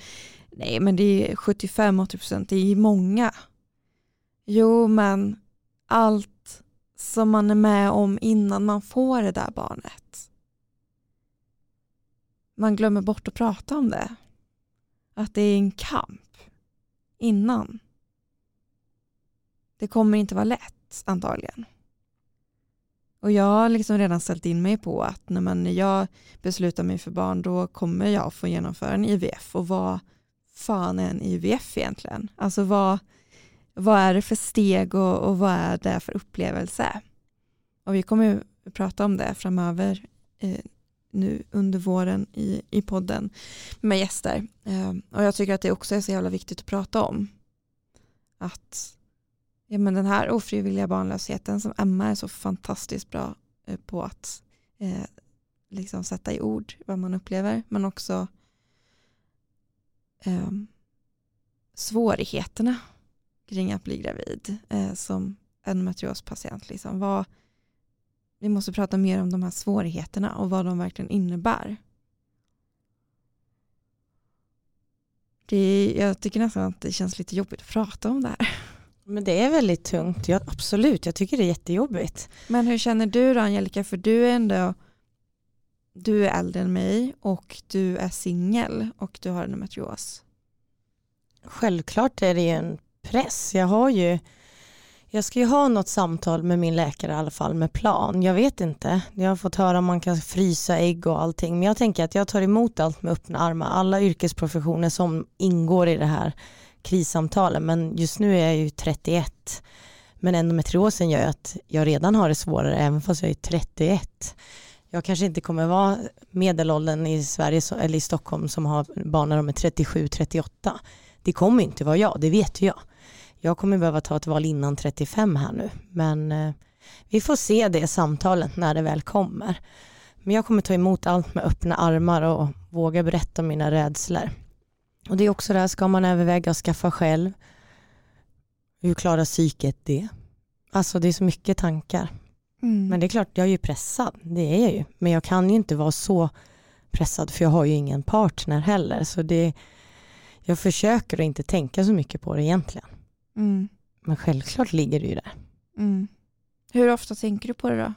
Speaker 1: nej men det är 75-80%, det är många. Jo men allt som man är med om innan man får det där barnet. Man glömmer bort att prata om det. Att det är en kamp innan. Det kommer inte vara lätt antagligen. Och jag har liksom redan ställt in mig på att när, man, jag beslutar mig för barn då kommer jag få genomföra en IVF och vad fan är en IVF egentligen? Alltså vad, vad är det för steg och, och vad är det för upplevelse? Och vi kommer att prata om det framöver eh, nu under våren i, i podden med gäster. Eh, och jag tycker att det också är så jävla viktigt att prata om. Att ja, men den här ofrivilliga barnlösheten som Emma är så fantastiskt bra eh, på att eh, liksom sätta i ord vad man upplever men också eh, svårigheterna kring att bli gravid eh, som endometriospatient. Liksom. Vad, vi måste prata mer om de här svårigheterna och vad de verkligen innebär. Det, jag tycker nästan att det känns lite jobbigt att prata om det här.
Speaker 2: Men det är väldigt tungt, ja, absolut. Jag tycker det är jättejobbigt.
Speaker 1: Men hur känner du då Angelica? För du är ändå du är äldre än mig och du är singel och du har endometrios.
Speaker 2: Självklart är det ju en press. Jag har ju jag ska ju ha något samtal med min läkare i alla fall med plan. Jag vet inte. Jag har fått höra om man kan frysa ägg och allting. Men jag tänker att jag tar emot allt med öppna armar. Alla yrkesprofessioner som ingår i det här krissamtalen men just nu är jag ju 31 men endometriosen gör att jag redan har det svårare även fast jag är 31. Jag kanske inte kommer vara medelåldern i Sverige eller i Stockholm som har barn när de är 37-38. Det kommer inte vara jag, det vet jag. Jag kommer behöva ta ett val innan 35 här nu men eh, vi får se det samtalet när det väl kommer. Men jag kommer ta emot allt med öppna armar och våga berätta om mina rädslor. Och det är också där, ska man överväga att skaffa själv? Hur klarar psyket det? Alltså det är så mycket tankar. Mm. Men det är klart, jag är ju pressad, det är jag ju. Men jag kan ju inte vara så pressad för jag har ju ingen partner heller. Så det, jag försöker att inte tänka så mycket på det egentligen. Mm. Men självklart ligger det ju där.
Speaker 1: Mm. Hur ofta tänker du på det då?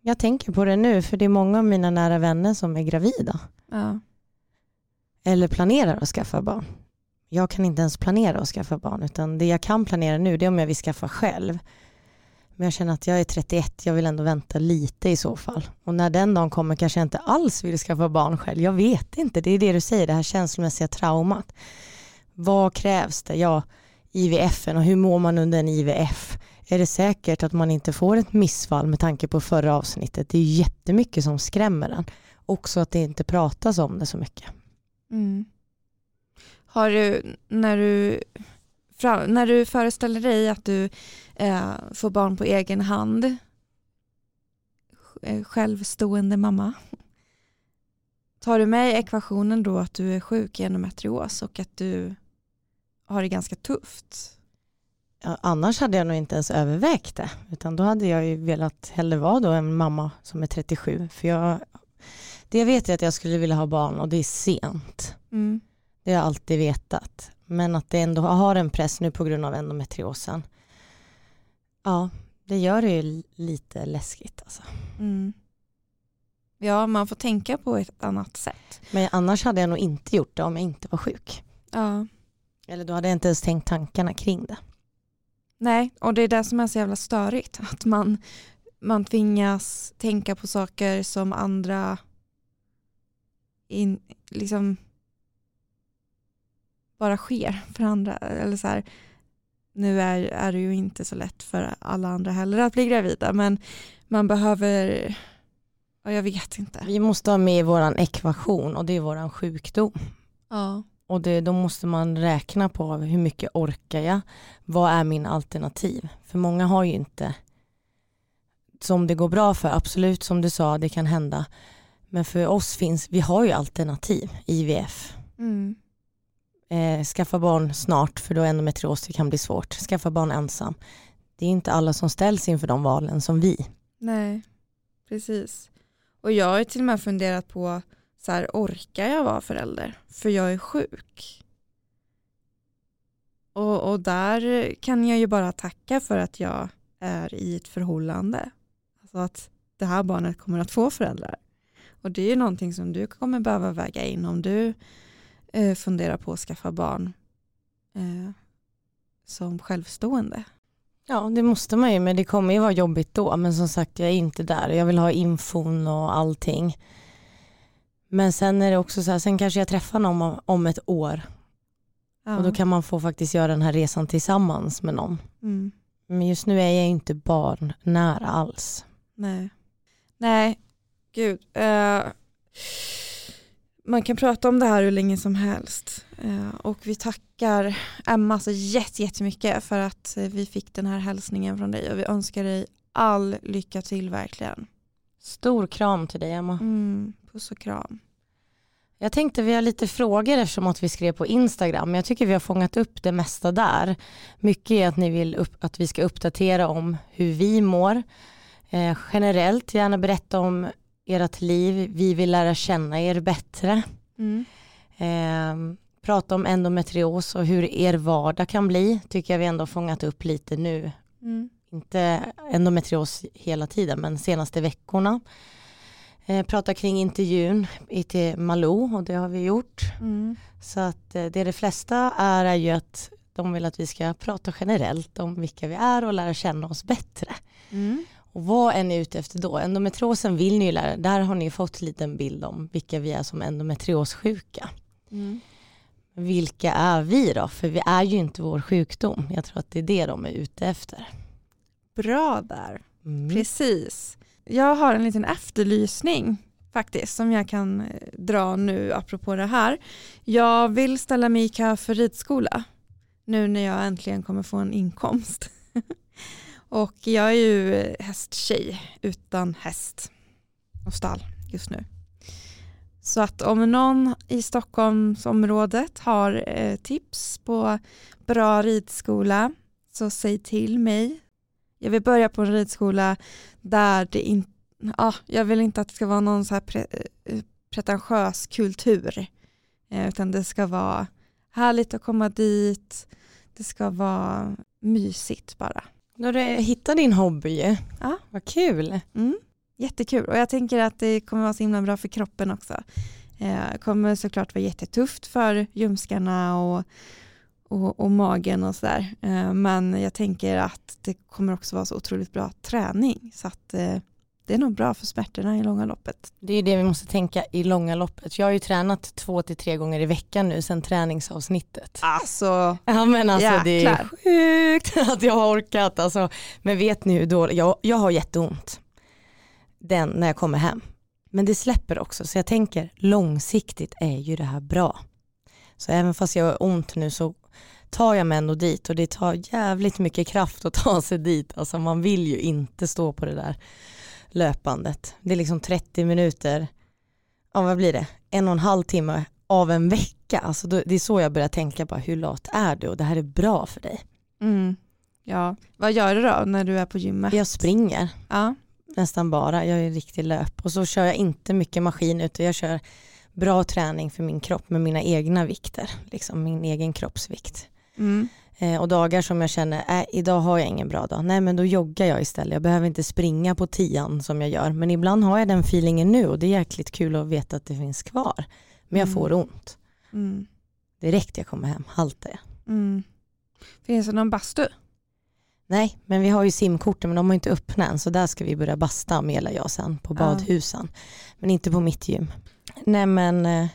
Speaker 2: Jag tänker på det nu för det är många av mina nära vänner som är gravida. Ja eller planerar att skaffa barn. Jag kan inte ens planera att skaffa barn utan det jag kan planera nu det är om jag vill skaffa själv. Men jag känner att jag är 31, jag vill ändå vänta lite i så fall. Och när den dagen kommer kanske jag inte alls vill skaffa barn själv. Jag vet inte, det är det du säger, det här känslomässiga traumat. Vad krävs det? Ja, IVF och hur mår man under en IVF? Är det säkert att man inte får ett missfall med tanke på förra avsnittet? Det är jättemycket som skrämmer en. Också att det inte pratas om det så mycket.
Speaker 1: Mm. Har du, när du, när du föreställer dig att du eh, får barn på egen hand, eh, självstående mamma, tar du med i ekvationen då att du är sjuk i endometrios och att du har det ganska tufft?
Speaker 2: Ja, annars hade jag nog inte ens övervägt det, utan då hade jag ju velat hellre vara då en mamma som är 37, för jag det jag vet är att jag skulle vilja ha barn och det är sent. Mm. Det har jag alltid vetat. Men att det ändå har en press nu på grund av endometriosen. Ja, det gör det ju lite läskigt alltså. Mm.
Speaker 1: Ja, man får tänka på ett annat sätt.
Speaker 2: Men annars hade jag nog inte gjort det om jag inte var sjuk. Ja. Eller då hade jag inte ens tänkt tankarna kring det.
Speaker 1: Nej, och det är det som är så jävla störigt. Att man, man tvingas tänka på saker som andra in, liksom bara sker för andra. Eller så här, nu är, är det ju inte så lätt för alla andra heller att bli gravida men man behöver, ja, jag vet inte.
Speaker 2: Vi måste ha med vår ekvation och det är vår sjukdom.
Speaker 1: Ja.
Speaker 2: Och det, då måste man räkna på hur mycket orkar jag? Vad är min alternativ? För många har ju inte som det går bra för, absolut som du sa, det kan hända. Men för oss finns, vi har ju alternativ, IVF. Mm. Eh, skaffa barn snart för då endometrios det kan bli svårt. Skaffa barn ensam. Det är inte alla som ställs inför de valen som vi.
Speaker 1: Nej, precis. Och jag har till och med funderat på så här, orkar jag vara förälder? För jag är sjuk. Och, och där kan jag ju bara tacka för att jag är i ett förhållande. Alltså att det här barnet kommer att få föräldrar. Och det är ju någonting som du kommer behöva väga in om du eh, funderar på att skaffa barn eh, som självstående.
Speaker 2: Ja, det måste man ju, men det kommer ju vara jobbigt då. Men som sagt, jag är inte där. Jag vill ha infon och allting. Men sen är det också så här, sen kanske jag träffar någon om ett år. Ja. Och då kan man få faktiskt göra den här resan tillsammans med någon. Mm. Men just nu är jag inte barn nära alls.
Speaker 1: Nej. Nej, gud. Uh, man kan prata om det här hur länge som helst. Uh, och vi tackar Emma så jättemycket för att vi fick den här hälsningen från dig och vi önskar dig all lycka till verkligen.
Speaker 2: Stor kram till dig Emma.
Speaker 1: Mm, puss och kram.
Speaker 2: Jag tänkte vi har lite frågor eftersom att vi skrev på Instagram. Jag tycker vi har fångat upp det mesta där. Mycket är att ni vill upp, att vi ska uppdatera om hur vi mår. Eh, generellt, gärna berätta om ert liv. Vi vill lära känna er bättre. Mm. Eh, prata om endometrios och hur er vardag kan bli. Tycker jag vi ändå fångat upp lite nu. Mm. Inte endometrios hela tiden men senaste veckorna. Eh, prata kring intervjun till Malou och det har vi gjort. Mm. Så att eh, det de flesta är är ju att de vill att vi ska prata generellt om vilka vi är och lära känna oss bättre. Mm. Och vad är ni ute efter då? Endometriosen vill ni ju lära, där har ni fått en liten bild om vilka vi är som endometriossjuka. Mm. Vilka är vi då? För vi är ju inte vår sjukdom. Jag tror att det är det de är ute efter.
Speaker 1: Bra där. Mm. Precis. Jag har en liten efterlysning faktiskt som jag kan eh, dra nu apropå det här. Jag vill ställa mig i kö för ridskola nu när jag äntligen kommer få en inkomst. Och jag är ju hästtjej utan häst och stall just nu. Så att om någon i Stockholmsområdet har eh, tips på bra ridskola så säg till mig. Jag vill börja på en ridskola där det inte, ja, jag vill inte att det ska vara någon så här pre, eh, pretentiös kultur. Eh, utan det ska vara härligt att komma dit. Det ska vara mysigt bara.
Speaker 2: När du hittar din hobby,
Speaker 1: ja.
Speaker 2: vad kul.
Speaker 1: Mm. Jättekul och jag tänker att det kommer vara så himla bra för kroppen också. Det eh, kommer såklart vara jättetufft för ljumskarna och, och, och magen och sådär. Eh, men jag tänker att det kommer också vara så otroligt bra träning. Så att eh, det är nog bra för smärtorna i långa loppet.
Speaker 2: Det är det vi måste tänka i långa loppet. Jag har ju tränat två till tre gånger i veckan nu sedan träningsavsnittet.
Speaker 1: Alltså,
Speaker 2: ja men alltså
Speaker 1: jäklar.
Speaker 2: det är sjukt att jag har orkat. Alltså, men vet ni hur dåligt, jag, jag har jätteont den när jag kommer hem. Men det släpper också så jag tänker långsiktigt är ju det här bra. Så även fast jag har ont nu så tar jag mig ändå dit och det tar jävligt mycket kraft att ta sig dit. Alltså man vill ju inte stå på det där löpandet. Det är liksom 30 minuter, ja vad blir det, en och en halv timme av en vecka. Alltså då, det är så jag börjar tänka på hur lat är du och det här är bra för dig.
Speaker 1: mm, ja. Vad gör du då när du är på gymmet?
Speaker 2: Jag springer
Speaker 1: Ja.
Speaker 2: nästan bara, jag är en riktig löp och så kör jag inte mycket maskin utan jag kör bra träning för min kropp med mina egna vikter, liksom min egen kroppsvikt.
Speaker 1: Mm.
Speaker 2: Eh, och dagar som jag känner, äh, idag har jag ingen bra dag, nej men då joggar jag istället. Jag behöver inte springa på tian som jag gör, men ibland har jag den feelingen nu och det är jäkligt kul att veta att det finns kvar. Men jag
Speaker 1: Mm.
Speaker 2: får ont.
Speaker 1: Mm.
Speaker 2: Direkt jag kommer hem haltar jag.
Speaker 1: Mm. Finns det någon bastu?
Speaker 2: Nej, men vi har ju simkorten men de har inte öppnat än så där ska vi börja basta Amela och jag sen på
Speaker 1: Ja.
Speaker 2: badhusen. Men inte på mitt gym. Nej men eh,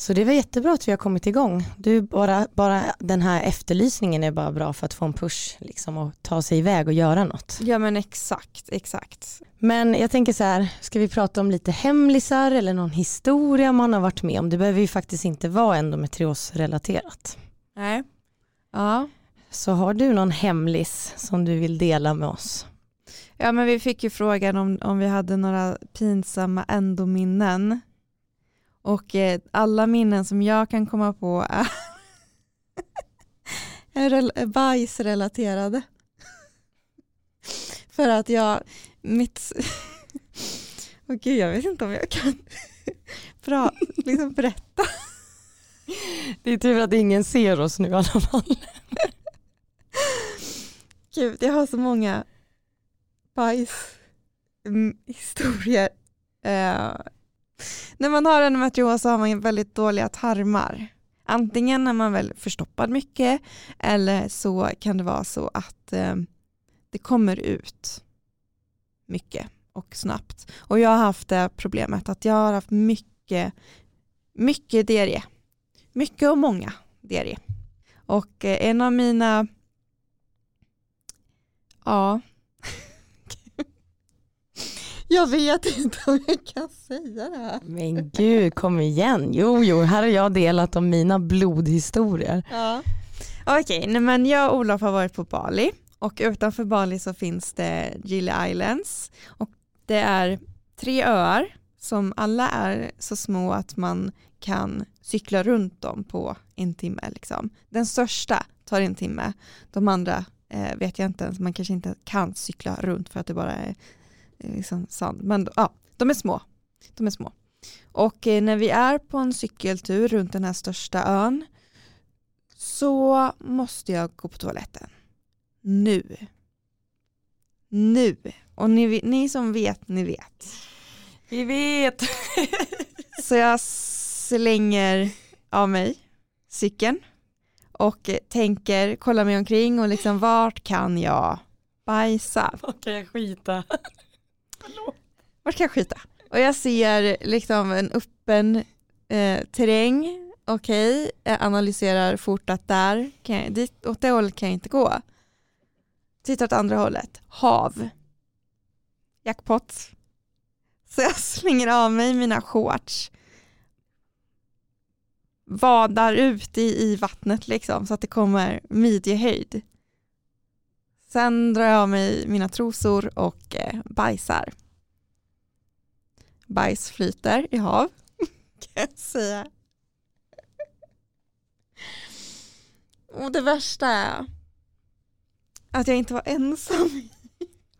Speaker 2: så det var jättebra att vi har kommit igång. Du, bara, bara den här efterlysningen är bara bra för att få en push liksom, och ta sig iväg och göra något.
Speaker 1: Ja men exakt, exakt.
Speaker 2: Men jag tänker så här, ska vi prata om lite hemlisar eller någon historia man har varit med om? Det behöver ju faktiskt inte vara endometriosrelaterat.
Speaker 1: Nej. Ja.
Speaker 2: Så har du någon hemlis som du vill dela med oss?
Speaker 1: Ja men vi fick ju frågan om, om vi hade några pinsamma endominnen. Och eh, alla minnen som jag kan komma på är, är, rel- är bajsrelaterade. För att jag, mitt, Åh gud jag vet inte om jag kan bra, liksom berätta.
Speaker 2: Det är tur att ingen ser oss nu i alla fall.
Speaker 1: Gud jag har så många bajshistorier. Eh, när man har endometrios så har man väldigt dåliga tarmar. Antingen är man väl förstoppad mycket eller så kan det vara så att eh, det kommer ut mycket och snabbt. Och jag har haft det problemet att jag har haft mycket, mycket diarré. Mycket och många diarré. Och eh, en av mina, ja, jag vet inte om jag kan säga det här.
Speaker 2: Men gud, kom igen. Jo, jo, här har jag delat om mina blodhistorier.
Speaker 1: Ja. Okej, nej, men jag och Olof har varit på Bali och utanför Bali så finns det Gili Islands och det är tre öar som alla är så små att man kan cykla runt dem på en timme. Liksom. Den största tar en timme, de andra eh, vet jag inte ens, man kanske inte kan cykla runt för att det bara är liksom sand. Men ja, de är små. De är små. Och eh, när vi är på en cykeltur runt den här största ön så måste jag gå på toaletten. Nu. Nu. Och ni, ni som vet, ni vet.
Speaker 2: Vi vet.
Speaker 1: Så jag slänger av mig cykeln och tänker, kollar mig omkring och liksom vart kan jag bajsa?
Speaker 2: Vad kan jag skita?
Speaker 1: Vart kan jag skita? Och jag ser liksom en öppen eh, terräng, okej, jag analyserar fort att där, kan jag, dit, åt det hållet kan jag inte gå. Tittar åt andra hållet, hav. Jackpot. Så jag slänger av mig mina shorts. Vadar ut i, i vattnet liksom så att det kommer midjehöjd. Sen drar jag av mig mina trosor och eh, bajsar. Bajs flyter i hav, kan jag säga. Och det värsta är att jag inte var ensam i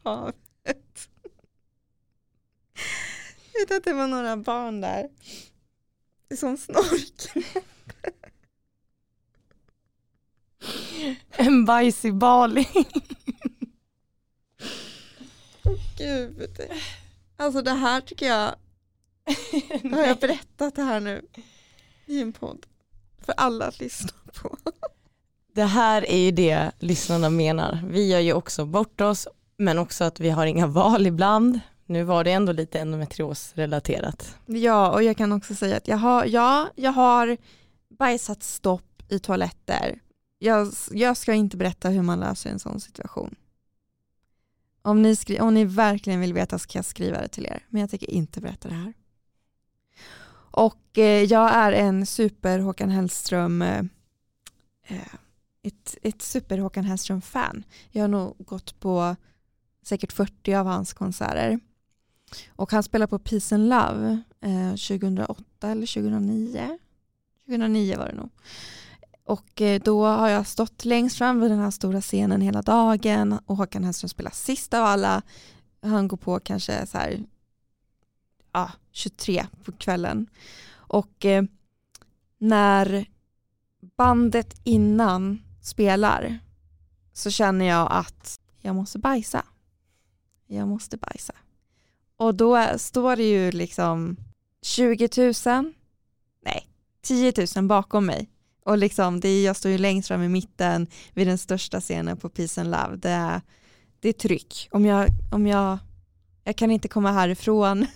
Speaker 1: havet. Utan att det var några barn där som snorklade.
Speaker 2: En bajs i Bali.
Speaker 1: Gud. Alltså det här tycker jag, har jag berättat det här nu i en podd för alla att lyssna på.
Speaker 2: det här är ju det lyssnarna menar. Vi gör ju också bort oss, men också att vi har inga val ibland. Nu var det ändå lite endometriosrelaterat.
Speaker 1: Ja, och jag kan också säga att jag har, ja, jag har bajsat stopp i toaletter. Jag, jag ska inte berätta hur man löser en sån situation. Om ni, skri- om ni verkligen vill veta ska jag skriva det till er, men jag tänker inte berätta det här. Och eh, jag är en super Håkan Hellström, eh, eh, ett, ett super Håkan Hellström-fan. Jag har nog gått på säkert 40 av hans konserter. Och han spelar på Peace and Love eh, 2008 eller 2009. 2009 var det nog. Och eh, då har jag stått längst fram vid den här stora scenen hela dagen och Håkan Hellström spelar sist av alla. Han går på kanske så här ja, 23 på kvällen. Och eh, när bandet innan spelar så känner jag att jag måste bajsa. Jag måste bajsa. Och då står det ju liksom 20 000, nej 10 000 bakom mig. Och liksom det är, jag står ju längst fram i mitten vid den största scenen på Peace and Love. Det är, det är tryck. Om jag, om jag, jag kan inte komma härifrån.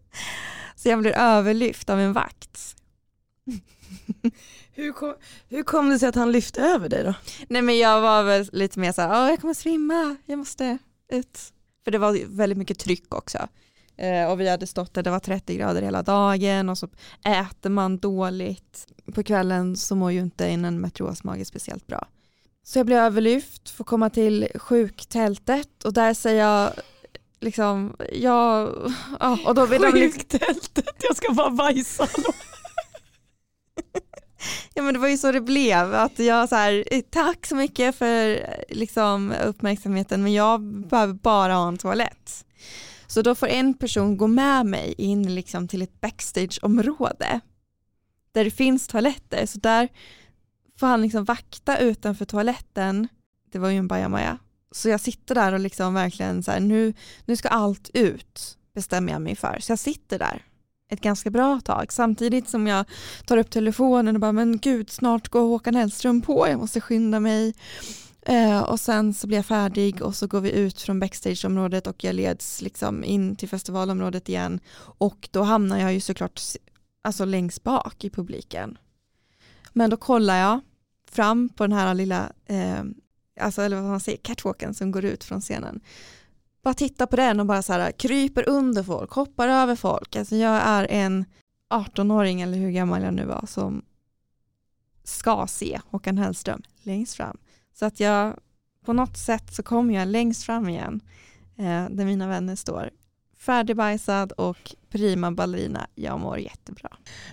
Speaker 1: Så jag blir överlyft av en vakt.
Speaker 2: Hur kom, hur kom det sig att han lyfte över dig då?
Speaker 1: Nej men jag var väl lite mer så här, jag kommer svimma, jag måste ut. För det var väldigt mycket tryck också. Eh, och vi hade stått där, det var 30 grader hela dagen och så äter man dåligt. På kvällen så mår ju inte en endometriosmage speciellt bra. Så jag blev överlyft, får komma till sjuktältet och där säger jag liksom, ja, och då vill de liksom,
Speaker 2: Sjuktältet, jag ska bara bajsa.
Speaker 1: Ja men det var ju så det blev, att jag så här, "Eh, tack så mycket för eh, liksom, uppmärksamheten men jag behöver bara ha en toalett. Så då får en person gå med mig in liksom till ett backstageområde där det finns toaletter. Så där får han liksom vakta utanför toaletten. Det var ju en bajamaja. Så jag sitter där och liksom verkligen så här, nu, nu ska allt ut bestämmer jag mig för. Så jag sitter där ett ganska bra tag samtidigt som jag tar upp telefonen och bara men gud snart går Håkan Hellström på, jag måste skynda mig. Eh, och sen så blir jag färdig och så går vi ut från backstageområdet och jag leds liksom in till festivalområdet igen och då hamnar jag ju såklart alltså längst bak i publiken. Men då kollar jag fram på den här lilla, eh, alltså eller vad man säger, catwalken som går ut från scenen. Bara titta på den och bara så här kryper under folk, hoppar över folk. Alltså jag är en 18-åring eller hur gammal jag nu var som ska se Håkan Hellström längst fram. Så att jag på något sätt så kommer jag längst fram igen eh, där mina vänner står färdigbajsad och prima ballerina. Jag mår jättebra.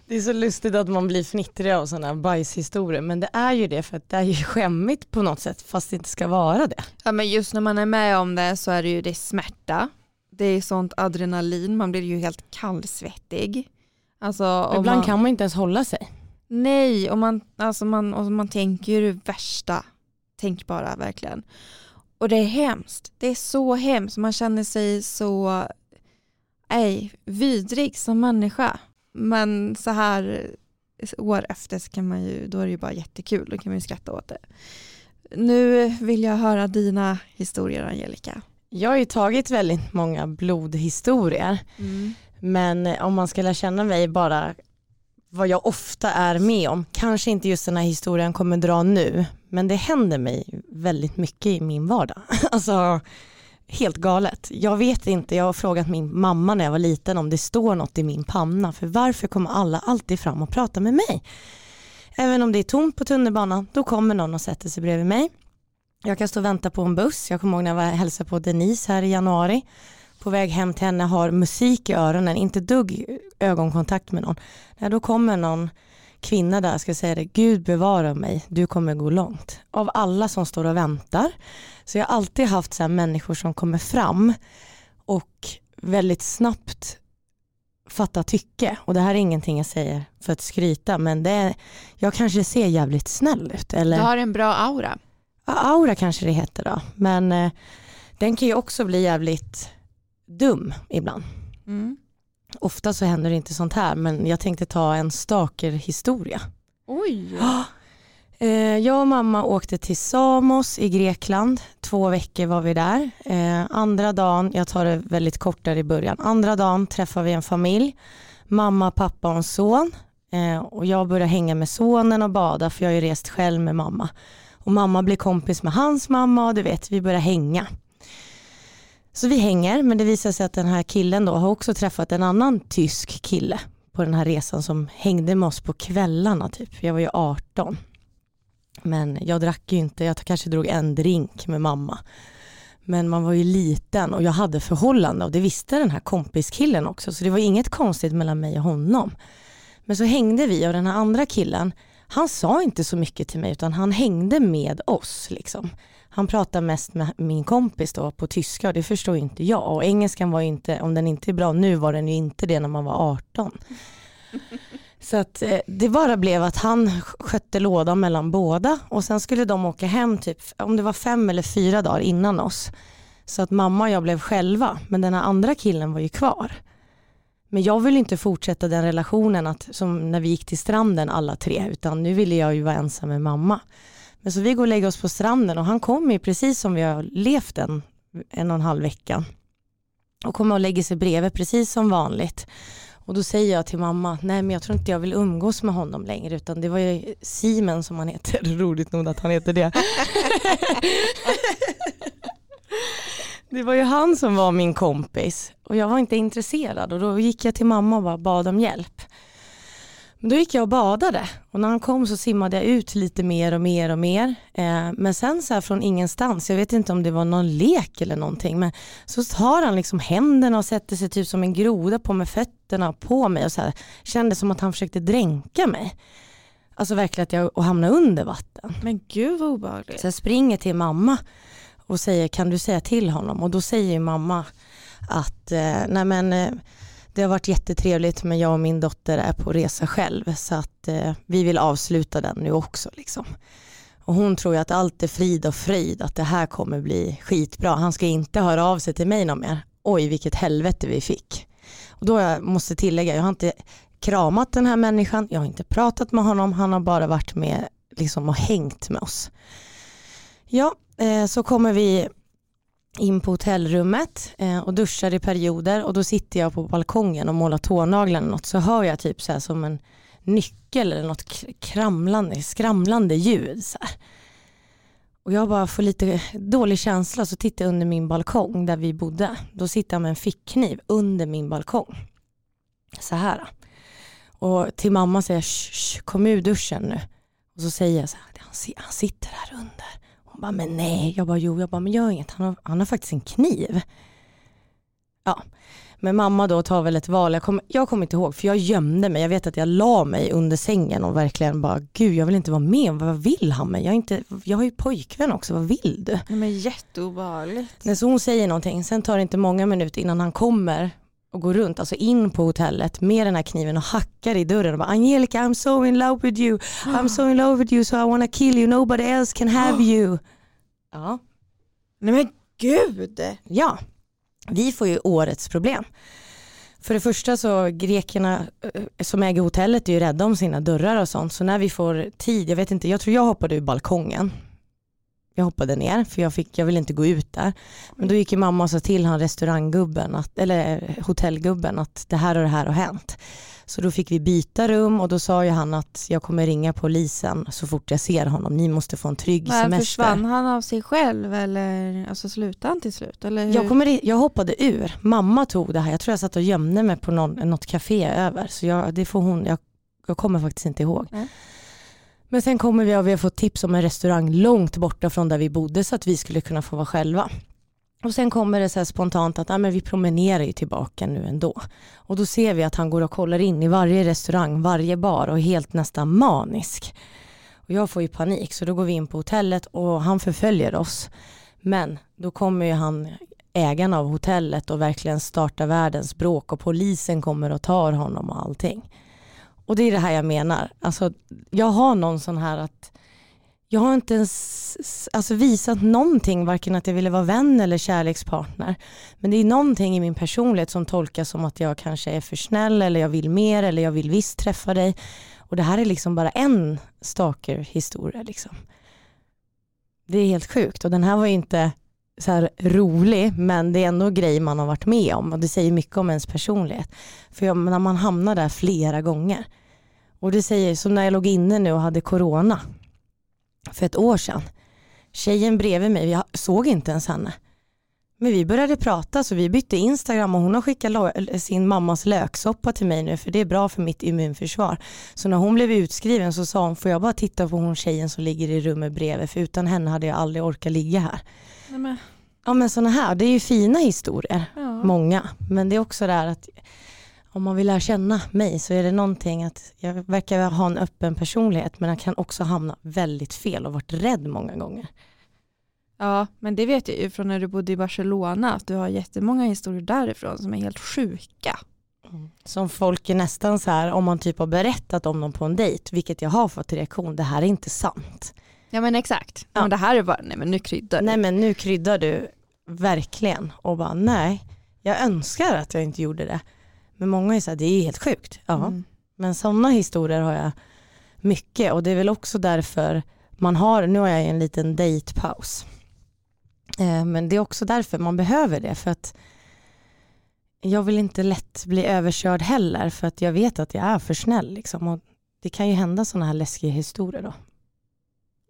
Speaker 2: Det är så lustigt att man blir fnittrig av sådana här bajshistorier men det är ju det för att det är ju skämmigt på något sätt fast det inte ska vara det.
Speaker 1: Ja men just när man är med om det så är det ju det är smärta. Det är sånt adrenalin, man blir ju helt kallsvettig. Alltså,
Speaker 2: Ibland
Speaker 1: man,
Speaker 2: kan man inte ens hålla sig.
Speaker 1: Nej, och man, alltså man, och man tänker ju det värsta tänkbara verkligen. Och det är hemskt. Det är så hemskt. Man känner sig så ej, vidrig som människa. Men så här år efter så kan man ju, då är det ju bara jättekul. Då kan man ju skratta åt det. Nu vill jag höra dina historier Angelica.
Speaker 2: Jag har ju tagit väldigt många blodhistorier men eh, om man ska lära känna mig bara vad jag ofta är med om, kanske inte just den här historien kommer dra nu, men det händer mig väldigt mycket i min vardag. Alltså helt galet. Jag vet inte, jag har frågat min mamma när jag var liten om det står något i min panna, för varför kommer alla alltid fram och pratar med mig? Även om det är tomt på tunnelbanan, då kommer någon och sätter sig bredvid mig. Jag kan stå och vänta på en buss, jag kommer ihåg när jag var hälsade på Denise här i januari, på väg hem till henne, har musik i öronen, inte dugg ögonkontakt med någon. Nej, då kommer någon kvinna där, ska säga det, Gud bevara mig, du kommer gå långt. Av alla som står och väntar. Så jag har alltid haft så människor som kommer fram och väldigt snabbt fatta tycke. Och det här är ingenting jag säger för att skryta, men det är, jag kanske ser jävligt snäll ut. Eller?
Speaker 1: Du har en bra aura.
Speaker 2: Ja, aura kanske det heter då. Men eh, den kan ju också bli jävligt dum ibland.
Speaker 1: Mm.
Speaker 2: Ofta så händer det inte sånt här men jag tänkte ta en stalker-historia.
Speaker 1: Oj.
Speaker 2: Eh, jag och mamma åkte till Samos i Grekland. Två veckor var vi där. Eh, andra dagen, jag tar det väldigt kort där i början. Andra dagen träffar vi en familj. Mamma, pappa och en son. Eh, och jag börjar hänga med sonen och bada för jag har ju rest själv med mamma. Och mamma blir kompis med hans mamma och du vet, vi börjar hänga. Så vi hänger, men det visar sig att den här killen då har också träffat en annan tysk kille på den här resan som hängde med oss på kvällarna typ. Jag var ju 18. Men jag drack ju inte, jag kanske drog en drink med mamma. Men man var ju liten och jag hade förhållande och det visste den här kompiskillen också. Så det var inget konstigt mellan mig och honom. Men så hängde vi och den här andra killen, han sa inte så mycket till mig utan han hängde med oss. Liksom. Han pratade mest med min kompis då på tyska och det förstår inte jag. Och engelskan var inte, om den inte är bra nu var den ju inte det när man var 18. Så att eh, det bara blev att han skötte lådan mellan båda och sen skulle de åka hem typ, om det var fem eller fyra dagar innan oss. Så att mamma och jag blev själva, men den här andra killen var ju kvar. Men jag vill inte fortsätta den relationen att, som när vi gick till stranden alla tre, utan nu ville jag ju vara ensam med mamma. Men så vi går och lägger oss på stranden och han kommer precis som vi har levt en, en och en halv vecka. Och kommer och lägger sig bredvid precis som vanligt. Och då säger jag till mamma, nej men jag tror inte jag vill umgås med honom längre utan det var ju Simen som han heter, roligt nog att han heter det. det var ju han som var min kompis och jag var inte intresserad och då gick jag till mamma och bara bad om hjälp. Men då gick jag och badade och när han kom så simmade jag ut lite mer och mer och mer. Eh, men sen så här från ingenstans, jag vet inte om det var någon lek eller någonting, men så tar han liksom händerna och sätter sig typ som en groda på med fötterna på mig och så här, kände som att han försökte dränka mig. Alltså verkligen att jag och hamna under vatten.
Speaker 1: Men gud vad obehagligt.
Speaker 2: Så jag springer till mamma och säger kan du säga till honom? Och då säger mamma att eh, nej men eh, det har varit jättetrevligt men jag och min dotter är på resa själv så att eh, vi vill avsluta den nu också. Liksom. Och hon tror ju att allt är frid och fröjd, att det här kommer bli skitbra. Han ska inte höra av sig till mig någon mer. Oj vilket helvete vi fick. Och då jag måste tillägga, jag har inte kramat den här människan, jag har inte pratat med honom, han har bara varit med liksom, och hängt med oss. Ja, eh, så kommer vi in på hotellrummet eh, och duschar i perioder och då sitter jag på balkongen och målar tånaglarna något så hör jag typ så här som en nyckel eller något kramlande, skramlande ljud. Så här. Och jag bara får lite dålig känsla så tittar jag under min balkong där vi bodde. Då sitter han med en fickkniv under min balkong. Så här. Och till mamma säger jag kom ur duschen nu. Och så säger jag så här, han sitter här under. Hon bara, men nej. Jag bara, jo. Jag bara, men gör inget. Han har, han har faktiskt en kniv. Ja, men mamma då tar väl ett val. Jag kommer, jag kommer inte ihåg för jag gömde mig. Jag vet att jag la mig under sängen och verkligen bara, gud jag vill inte vara med. Vad vill han mig? Jag, är inte, jag har ju pojkvän också, vad vill du?
Speaker 1: Nej, men jätteobehagligt.
Speaker 2: När så hon säger någonting, sen tar det inte många minuter innan han kommer och går runt, alltså in på hotellet med den här kniven och hackar i dörren och bara Angelica I'm so in love with you, I'm so in love with you so I wanna kill you, nobody else can have you. Ja.
Speaker 1: Nej men gud!
Speaker 2: Ja, vi får ju årets problem. För det första så grekerna eh, som äger hotellet är ju rädda om sina dörrar och sånt. Så när vi får tid, jag vet inte, jag tror jag hoppade ur balkongen jag hoppade ner för jag, fick, jag ville inte gå ut där. Men då gick ju mamma och sa till han restauranggubben, att, eller hotellgubben att det här och det här har hänt. Så då fick vi byta rum och då sa ju han att jag kommer ringa polisen så fort jag ser honom. Ni måste få en trygg Men semester.
Speaker 1: Försvann han av sig själv eller alltså slutade han till slut? Eller
Speaker 2: Jag, kommer, jag hoppade ur. Mamma tog det här. Jag tror jag satt och gömde mig på någon, något café över. Så jag, det får hon, jag, jag kommer faktiskt inte ihåg. Mm. Men sen kommer vi och vi har fått tips om en restaurang långt borta från där vi bodde så att vi skulle kunna få vara själva. Och sen kommer det så spontant att ah, men vi promenerar ju tillbaka nu ändå. Och då ser vi att han går och kollar in i varje restaurang, varje bar och är helt nästan manisk. Och jag får ju panik så då går vi in på hotellet och han förföljer oss. Men då kommer ju han, ägaren av hotellet och verkligen startar världens bråk och polisen kommer och tar honom och allting. Och det är det här jag menar. Alltså, jag har någon sån här att jag har inte ens alltså, visat någonting, varken att jag ville vara vän eller kärlekspartner. Men det är någonting i min personlighet som tolkas som att jag kanske är för snäll eller jag vill mer eller jag vill visst träffa dig. Och det här är liksom bara en stalker-historia. Liksom. Det är helt sjukt och den här var ju inte så här rolig men det är ändå grejer man har varit med om och det säger mycket om ens personlighet. För jag, när man hamnar där flera gånger och det säger som när jag låg inne nu och hade corona för ett år sedan. Tjejen bredvid mig, jag såg inte ens henne. Men vi började prata så vi bytte Instagram och hon har skickat sin mammas löksoppa till mig nu för det är bra för mitt immunförsvar. Så när hon blev utskriven så sa hon, får jag bara titta på hon tjejen som ligger i rummet bredvid för utan henne hade jag aldrig orkat ligga här. Ja men sådana här, det är ju fina historier,
Speaker 1: Ja.
Speaker 2: många. Men det är också det här att om man vill lära känna mig så är det någonting att jag verkar ha en öppen personlighet men jag kan också hamna väldigt fel och varit rädd många gånger.
Speaker 1: Ja, men det vet jag ju från när du bodde i Barcelona att du har jättemånga historier därifrån som är helt sjuka.
Speaker 2: Som folk är nästan så här, om man typ har berättat om dem på en dejt, vilket jag har fått reaktion, det här är inte sant.
Speaker 1: Ja men exakt.
Speaker 2: Ja.
Speaker 1: Men det här är bara, nej men nu kryddar du.
Speaker 2: Nej men nu kryddar du verkligen och bara nej, jag önskar att jag inte gjorde det. Men många är så här, det är helt sjukt. Ja,
Speaker 1: Mm.
Speaker 2: men sådana historier har jag mycket och det är väl också därför man har, nu har jag en liten dejtpaus. Eh, men det är också därför man behöver det för att jag vill inte lätt bli överkörd heller för att jag vet att jag är för snäll liksom. och det kan ju hända sådana här läskiga historier då.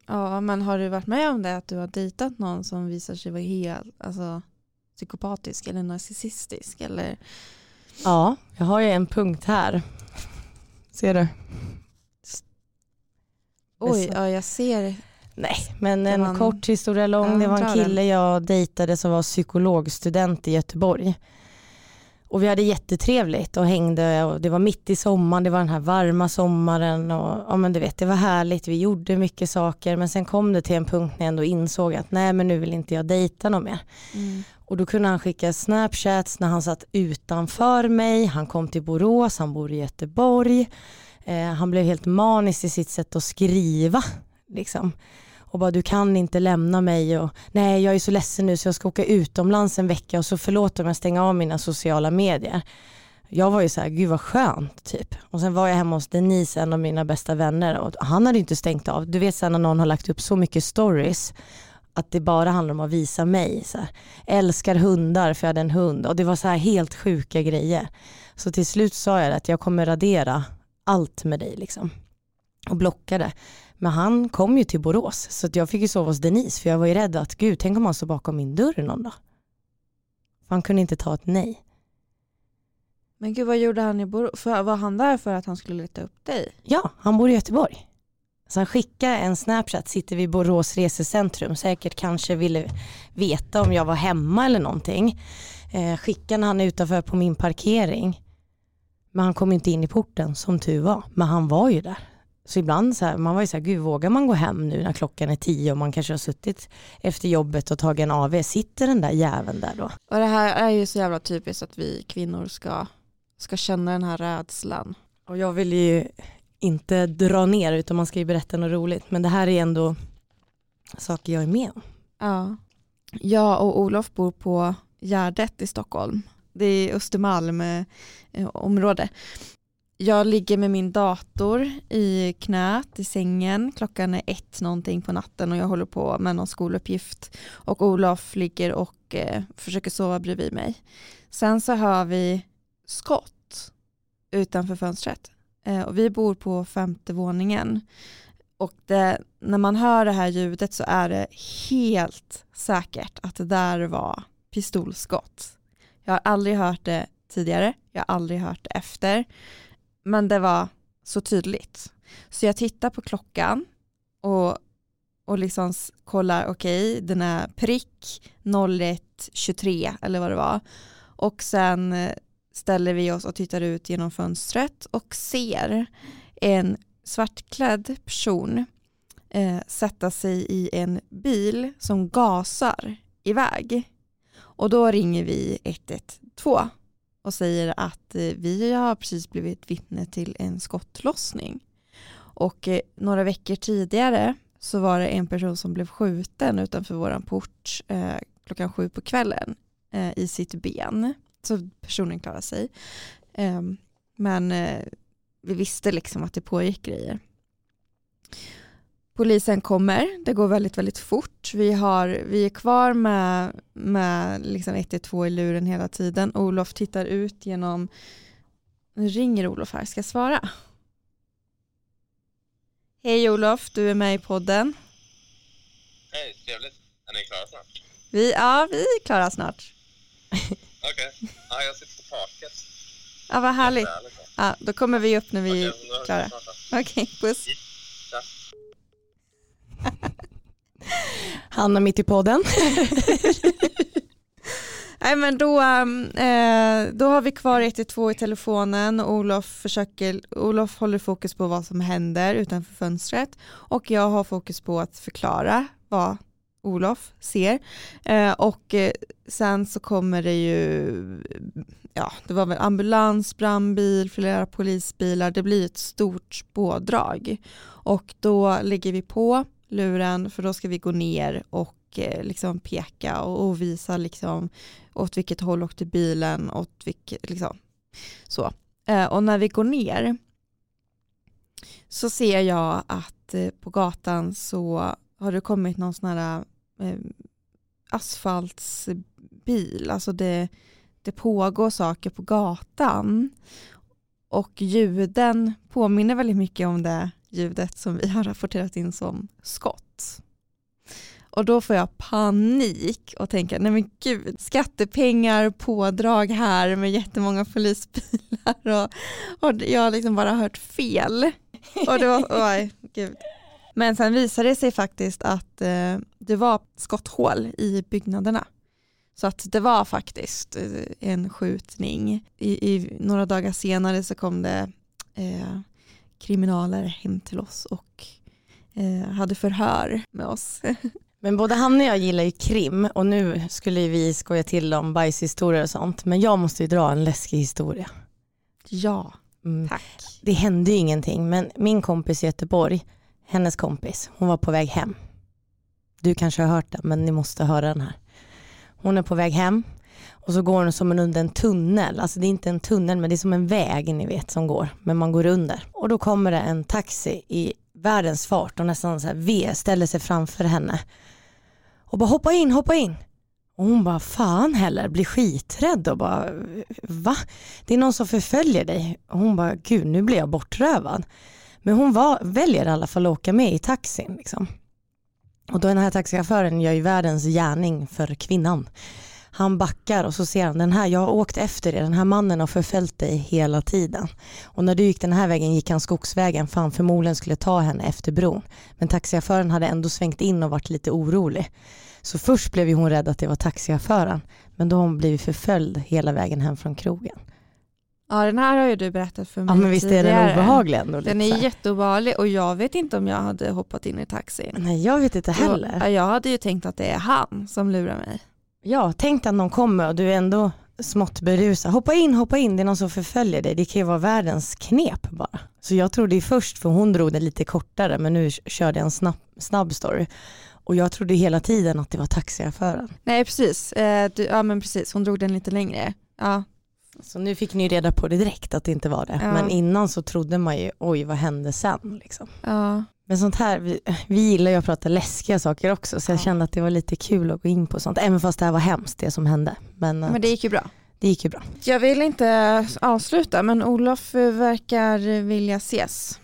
Speaker 1: Ja men har du varit med om det att du har dejtat någon som visar sig vara helt alltså, psykopatisk eller narcissistisk eller
Speaker 2: Ja, jag har ju en punkt här. Ser du?
Speaker 1: oj ja jag ser
Speaker 2: Nej, men en
Speaker 1: en-
Speaker 2: kort historia lång.
Speaker 1: Ja,
Speaker 2: det var en kille jag dejtade som var psykologstudent i Göteborg. Och vi hade jättetrevligt och hängde och det var mitt i sommaren, det var den här varma sommaren och ja men du vet det var härligt, vi gjorde mycket saker men sen kom det till en punkt när jag ändå insåg att nej men nu vill inte jag dejta någon mer.
Speaker 1: mm.
Speaker 2: Och då kunde han skicka snapchats när han satt utanför mig, han kom till Borås, han bor i Göteborg. Eh, han blev helt manisk i sitt sätt att skriva. Liksom. Och bara du kan inte lämna mig och nej jag är så ledsen nu så jag ska åka utomlands en vecka och så förlåt om jag stänger av mina sociala medier. Jag var ju så här, gud vad skönt typ. Och sen var jag hemma hos Denise, en av mina bästa vänner och han hade inte stängt av. Du vet sen när någon har lagt upp så mycket stories att det bara handlar om att visa mig. Så här. Älskar hundar för jag hade en hund och det var så här helt sjuka grejer. Så till slut sa jag att jag kommer radera allt med dig liksom. Och blockade. Men han kom ju till Borås så jag fick ju sova hos Denise för jag var ju rädd att gud tänk om han står bakom min dörr någon dag. För han kunde inte ta ett nej.
Speaker 1: Men gud vad gjorde han i Borås? För- Var han där för att han skulle leta upp dig?
Speaker 2: Ja, han bor i Göteborg. Så han skickade en snapchat, sitter vid Borås resecentrum, säkert kanske ville veta om jag var hemma eller någonting. Eh, skickade när han utanför på min parkering. Men han kom inte in i porten som tur var. Men han var ju där. Så ibland så här, man var ju så här, gud vågar man gå hem nu när klockan är tio och man kanske har suttit efter jobbet och tagit en AV. Sitter den där jäveln där då?
Speaker 1: Och det här är ju så jävla typiskt att vi kvinnor ska, ska känna den här rädslan.
Speaker 2: Och jag vill ju inte dra ner utan man ska ju berätta något roligt. Men det här är ändå saker jag är med om.
Speaker 1: Ja. Jag och Olof bor på Gärdet i Stockholm. Det är Östermalm eh, område. Jag ligger med min dator i knät i sängen. Klockan är ett någonting på natten och jag håller på med någon skoluppgift. Och Olof ligger och eh, försöker sova bredvid mig. Sen så hör vi skott utanför fönstret. Eh, och vi bor på femte våningen. Och det, när man hör det här ljudet så är det helt säkert att det där var pistolskott. Jag har aldrig hört det tidigare, jag har aldrig hört det efter. Men det var så tydligt. Så jag tittar på klockan och, och liksom kollar, okej, den är prick 01.23 eller vad det var. Och sen eh, ställer vi oss och tittar ut genom fönstret och ser en svartklädd person eh, sätta sig i en bil som gasar iväg. Och då ringer vi 112 och säger att eh, vi har precis blivit vittne till en skottlossning. Och eh, några veckor tidigare så var det en person som blev skjuten utanför våran port eh, klockan sju på kvällen eh, i sitt ben. Så personen klarade sig. Eh, men eh, vi visste liksom att det pågick grejer. Polisen kommer, det går väldigt väldigt fort. Vi, har, vi är kvar med, med liksom 112 i luren hela tiden. Olof tittar ut genom, nu ringer Olof här, ska jag svara? Hej Olof, du är med i podden.
Speaker 4: Hej, trevligt. Är ni klara snart?
Speaker 1: Vi, ja, vi är klara snart.
Speaker 4: Okej. Ja, jag sitter på taket.
Speaker 1: Ja, vad härligt. Ja, då kommer vi upp när vi är klara. Okej, puss.
Speaker 2: Hanna mitt i podden.
Speaker 1: Nej men då, ehm, eh, då har vi kvar 112 i telefonen. Olof, försöker, Olof håller fokus på vad som händer utanför fönstret och jag har fokus på att förklara vad Olof ser. Eh, och eh, sen så kommer det ju, ja det var väl ambulans, brandbil, flera polisbilar. Det blir ett stort pådrag. Och då lägger vi på luren för då ska vi gå ner och eh, liksom peka och, och visa liksom åt vilket håll åkte bilen, åt vilket, liksom. Så. Eh, och när vi går ner så ser jag att eh, på gatan så har det kommit någon sån här eh, asfaltsbil, alltså det, det pågår saker på gatan. Och ljuden påminner väldigt mycket om det ljudet som vi har rapporterat in som skott. Och då får jag panik och tänker, nej men gud, skattepengar, pådrag här med jättemånga polisbilar och, och jag har liksom bara hört fel. Och det var, oj, gud. Men sen visade det sig faktiskt att eh, det var skotthål i byggnaderna. Så att det var faktiskt eh, en skjutning. I, i några dagar senare så kom det eh, kriminaler hem till oss och eh, hade förhör med oss.
Speaker 2: Men både han och jag gillar ju krim och nu skulle vi skoja till om bajshistorier och sånt. Men jag måste ju dra en läskig historia.
Speaker 1: ja,
Speaker 2: Mm.
Speaker 1: tack.
Speaker 2: Det hände ju ingenting men min kompis i Göteborg, hennes kompis, hon var på väg hem. Du kanske har hört den men ni måste höra den här. Hon är på väg hem och så går hon som en under en tunnel. Alltså det är inte en tunnel men det är som en väg ni vet som går. Men man går under. Och då kommer det en taxi i världens fart och nästan så här V ställer sig framför henne. Och bara hoppa in, hoppa in. Och hon bara fan heller, blir skiträdd och bara va? Det är någon som förföljer dig. Och hon bara gud nu blir jag bortrövad. Men hon var, väljer i alla fall att åka med i taxin. Liksom. Och då den här taxichauffören gör ju världens gärning för kvinnan. Han backar och så ser han den här, jag har åkt efter dig, den här mannen har förföljt dig hela tiden. Och när du gick den här vägen gick han skogsvägen för han förmodligen skulle ta henne efter bron. Men taxichauffören hade ändå svängt in och varit lite orolig. Så först blev hon rädd att det var taxichauffören. Men då har hon blivit förföljd hela vägen hem från krogen.
Speaker 1: Ja den här har ju du berättat för mig
Speaker 2: Ja men visst är den
Speaker 1: tidigare.
Speaker 2: obehaglig ändå?
Speaker 1: Den är jätteobehaglig och jag vet inte om jag hade hoppat in i taxin.
Speaker 2: Nej jag vet inte heller.
Speaker 1: Ja, Jag hade ju tänkt att det är han som lurar mig.
Speaker 2: Ja, tänk att någon kommer och du är ändå smått berusad. Hoppa in, hoppa in, det är någon som förföljer dig. Det kan ju vara världens knep bara. Så jag trodde ju först, för hon drog det lite kortare, men nu körde jag en snabb, snabb story. Och jag trodde hela tiden att det var taxichauffören.
Speaker 1: Nej precis, eh, du, ja men precis, hon drog den lite längre. Ja,
Speaker 2: Så nu fick ni reda på det direkt att det inte var det.
Speaker 1: Ja.
Speaker 2: Men innan så trodde man ju, oj vad hände sen? Liksom.
Speaker 1: ja.
Speaker 2: Men sånt här, vi, vi gillar ju att prata läskiga saker också, så jag
Speaker 1: Ja.
Speaker 2: kände att det var lite kul att gå in på sånt. Även fast det här var hemskt det som hände. Men,
Speaker 1: men
Speaker 2: att
Speaker 1: det gick ju bra.
Speaker 2: det gick ju bra.
Speaker 1: Jag vill inte avsluta men Olof eh, verkar vilja ses.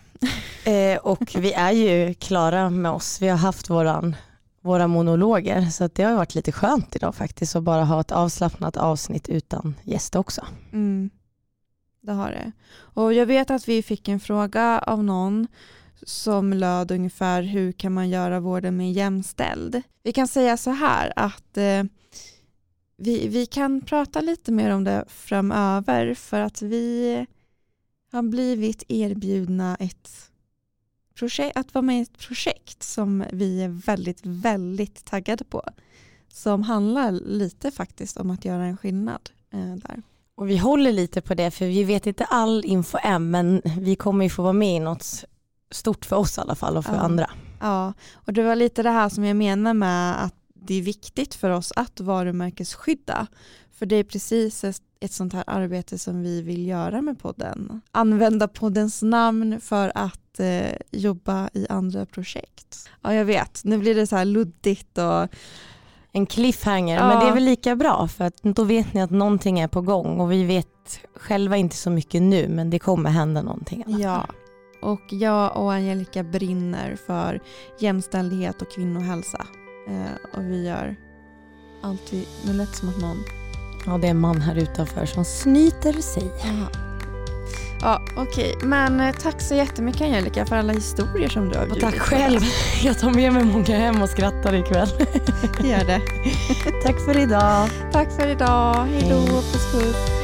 Speaker 2: Eh, och vi är ju klara med oss. Vi har haft våran, våra monologer så att det har varit lite skönt idag faktiskt att bara ha ett avslappnat avsnitt utan gäst också.
Speaker 1: Mm. Det har det. Och jag vet att vi fick en fråga av någon som löd ungefär hur kan man göra vården mer jämställd? Vi kan säga så här att eh, vi, vi kan prata lite mer om det framöver för att vi har blivit erbjudna ett projekt, att vara med i ett projekt som vi är väldigt, väldigt taggade på. Som handlar lite faktiskt om att göra en skillnad eh, där.
Speaker 2: Och vi håller lite på det för vi vet inte all info än men vi kommer ju få vara med i något stort för oss i alla fall och för
Speaker 1: Ja.
Speaker 2: andra.
Speaker 1: Ja, och det var lite det här som jag menar med att det är viktigt för oss att varumärkesskydda. För det är precis ett, ett sånt här arbete som vi vill göra med podden. Använda poddens namn för att eh, jobba i andra projekt. Ja, jag vet. Nu blir det så här luddigt och
Speaker 2: En cliffhanger,
Speaker 1: Ja.
Speaker 2: men det är väl lika bra för att då vet ni att någonting är på gång och vi vet själva inte så mycket nu men det kommer hända någonting. fall.
Speaker 1: Ja, och jag och Angelica brinner för jämställdhet och kvinnohälsa. Eh, och vi gör allt vi... Nu lät det som att någon...
Speaker 2: ja, det är en man här utanför som snyter sig.
Speaker 1: Ja, okej. Men eh, tack så jättemycket Angelica för alla historier som du har
Speaker 2: Och
Speaker 1: bjudit
Speaker 2: tack
Speaker 1: på.
Speaker 2: själv. Jag tar med mig många hem och skrattar ikväll.
Speaker 1: Gör det.
Speaker 2: tack för idag.
Speaker 1: Tack för idag. Hej då. Puss puss.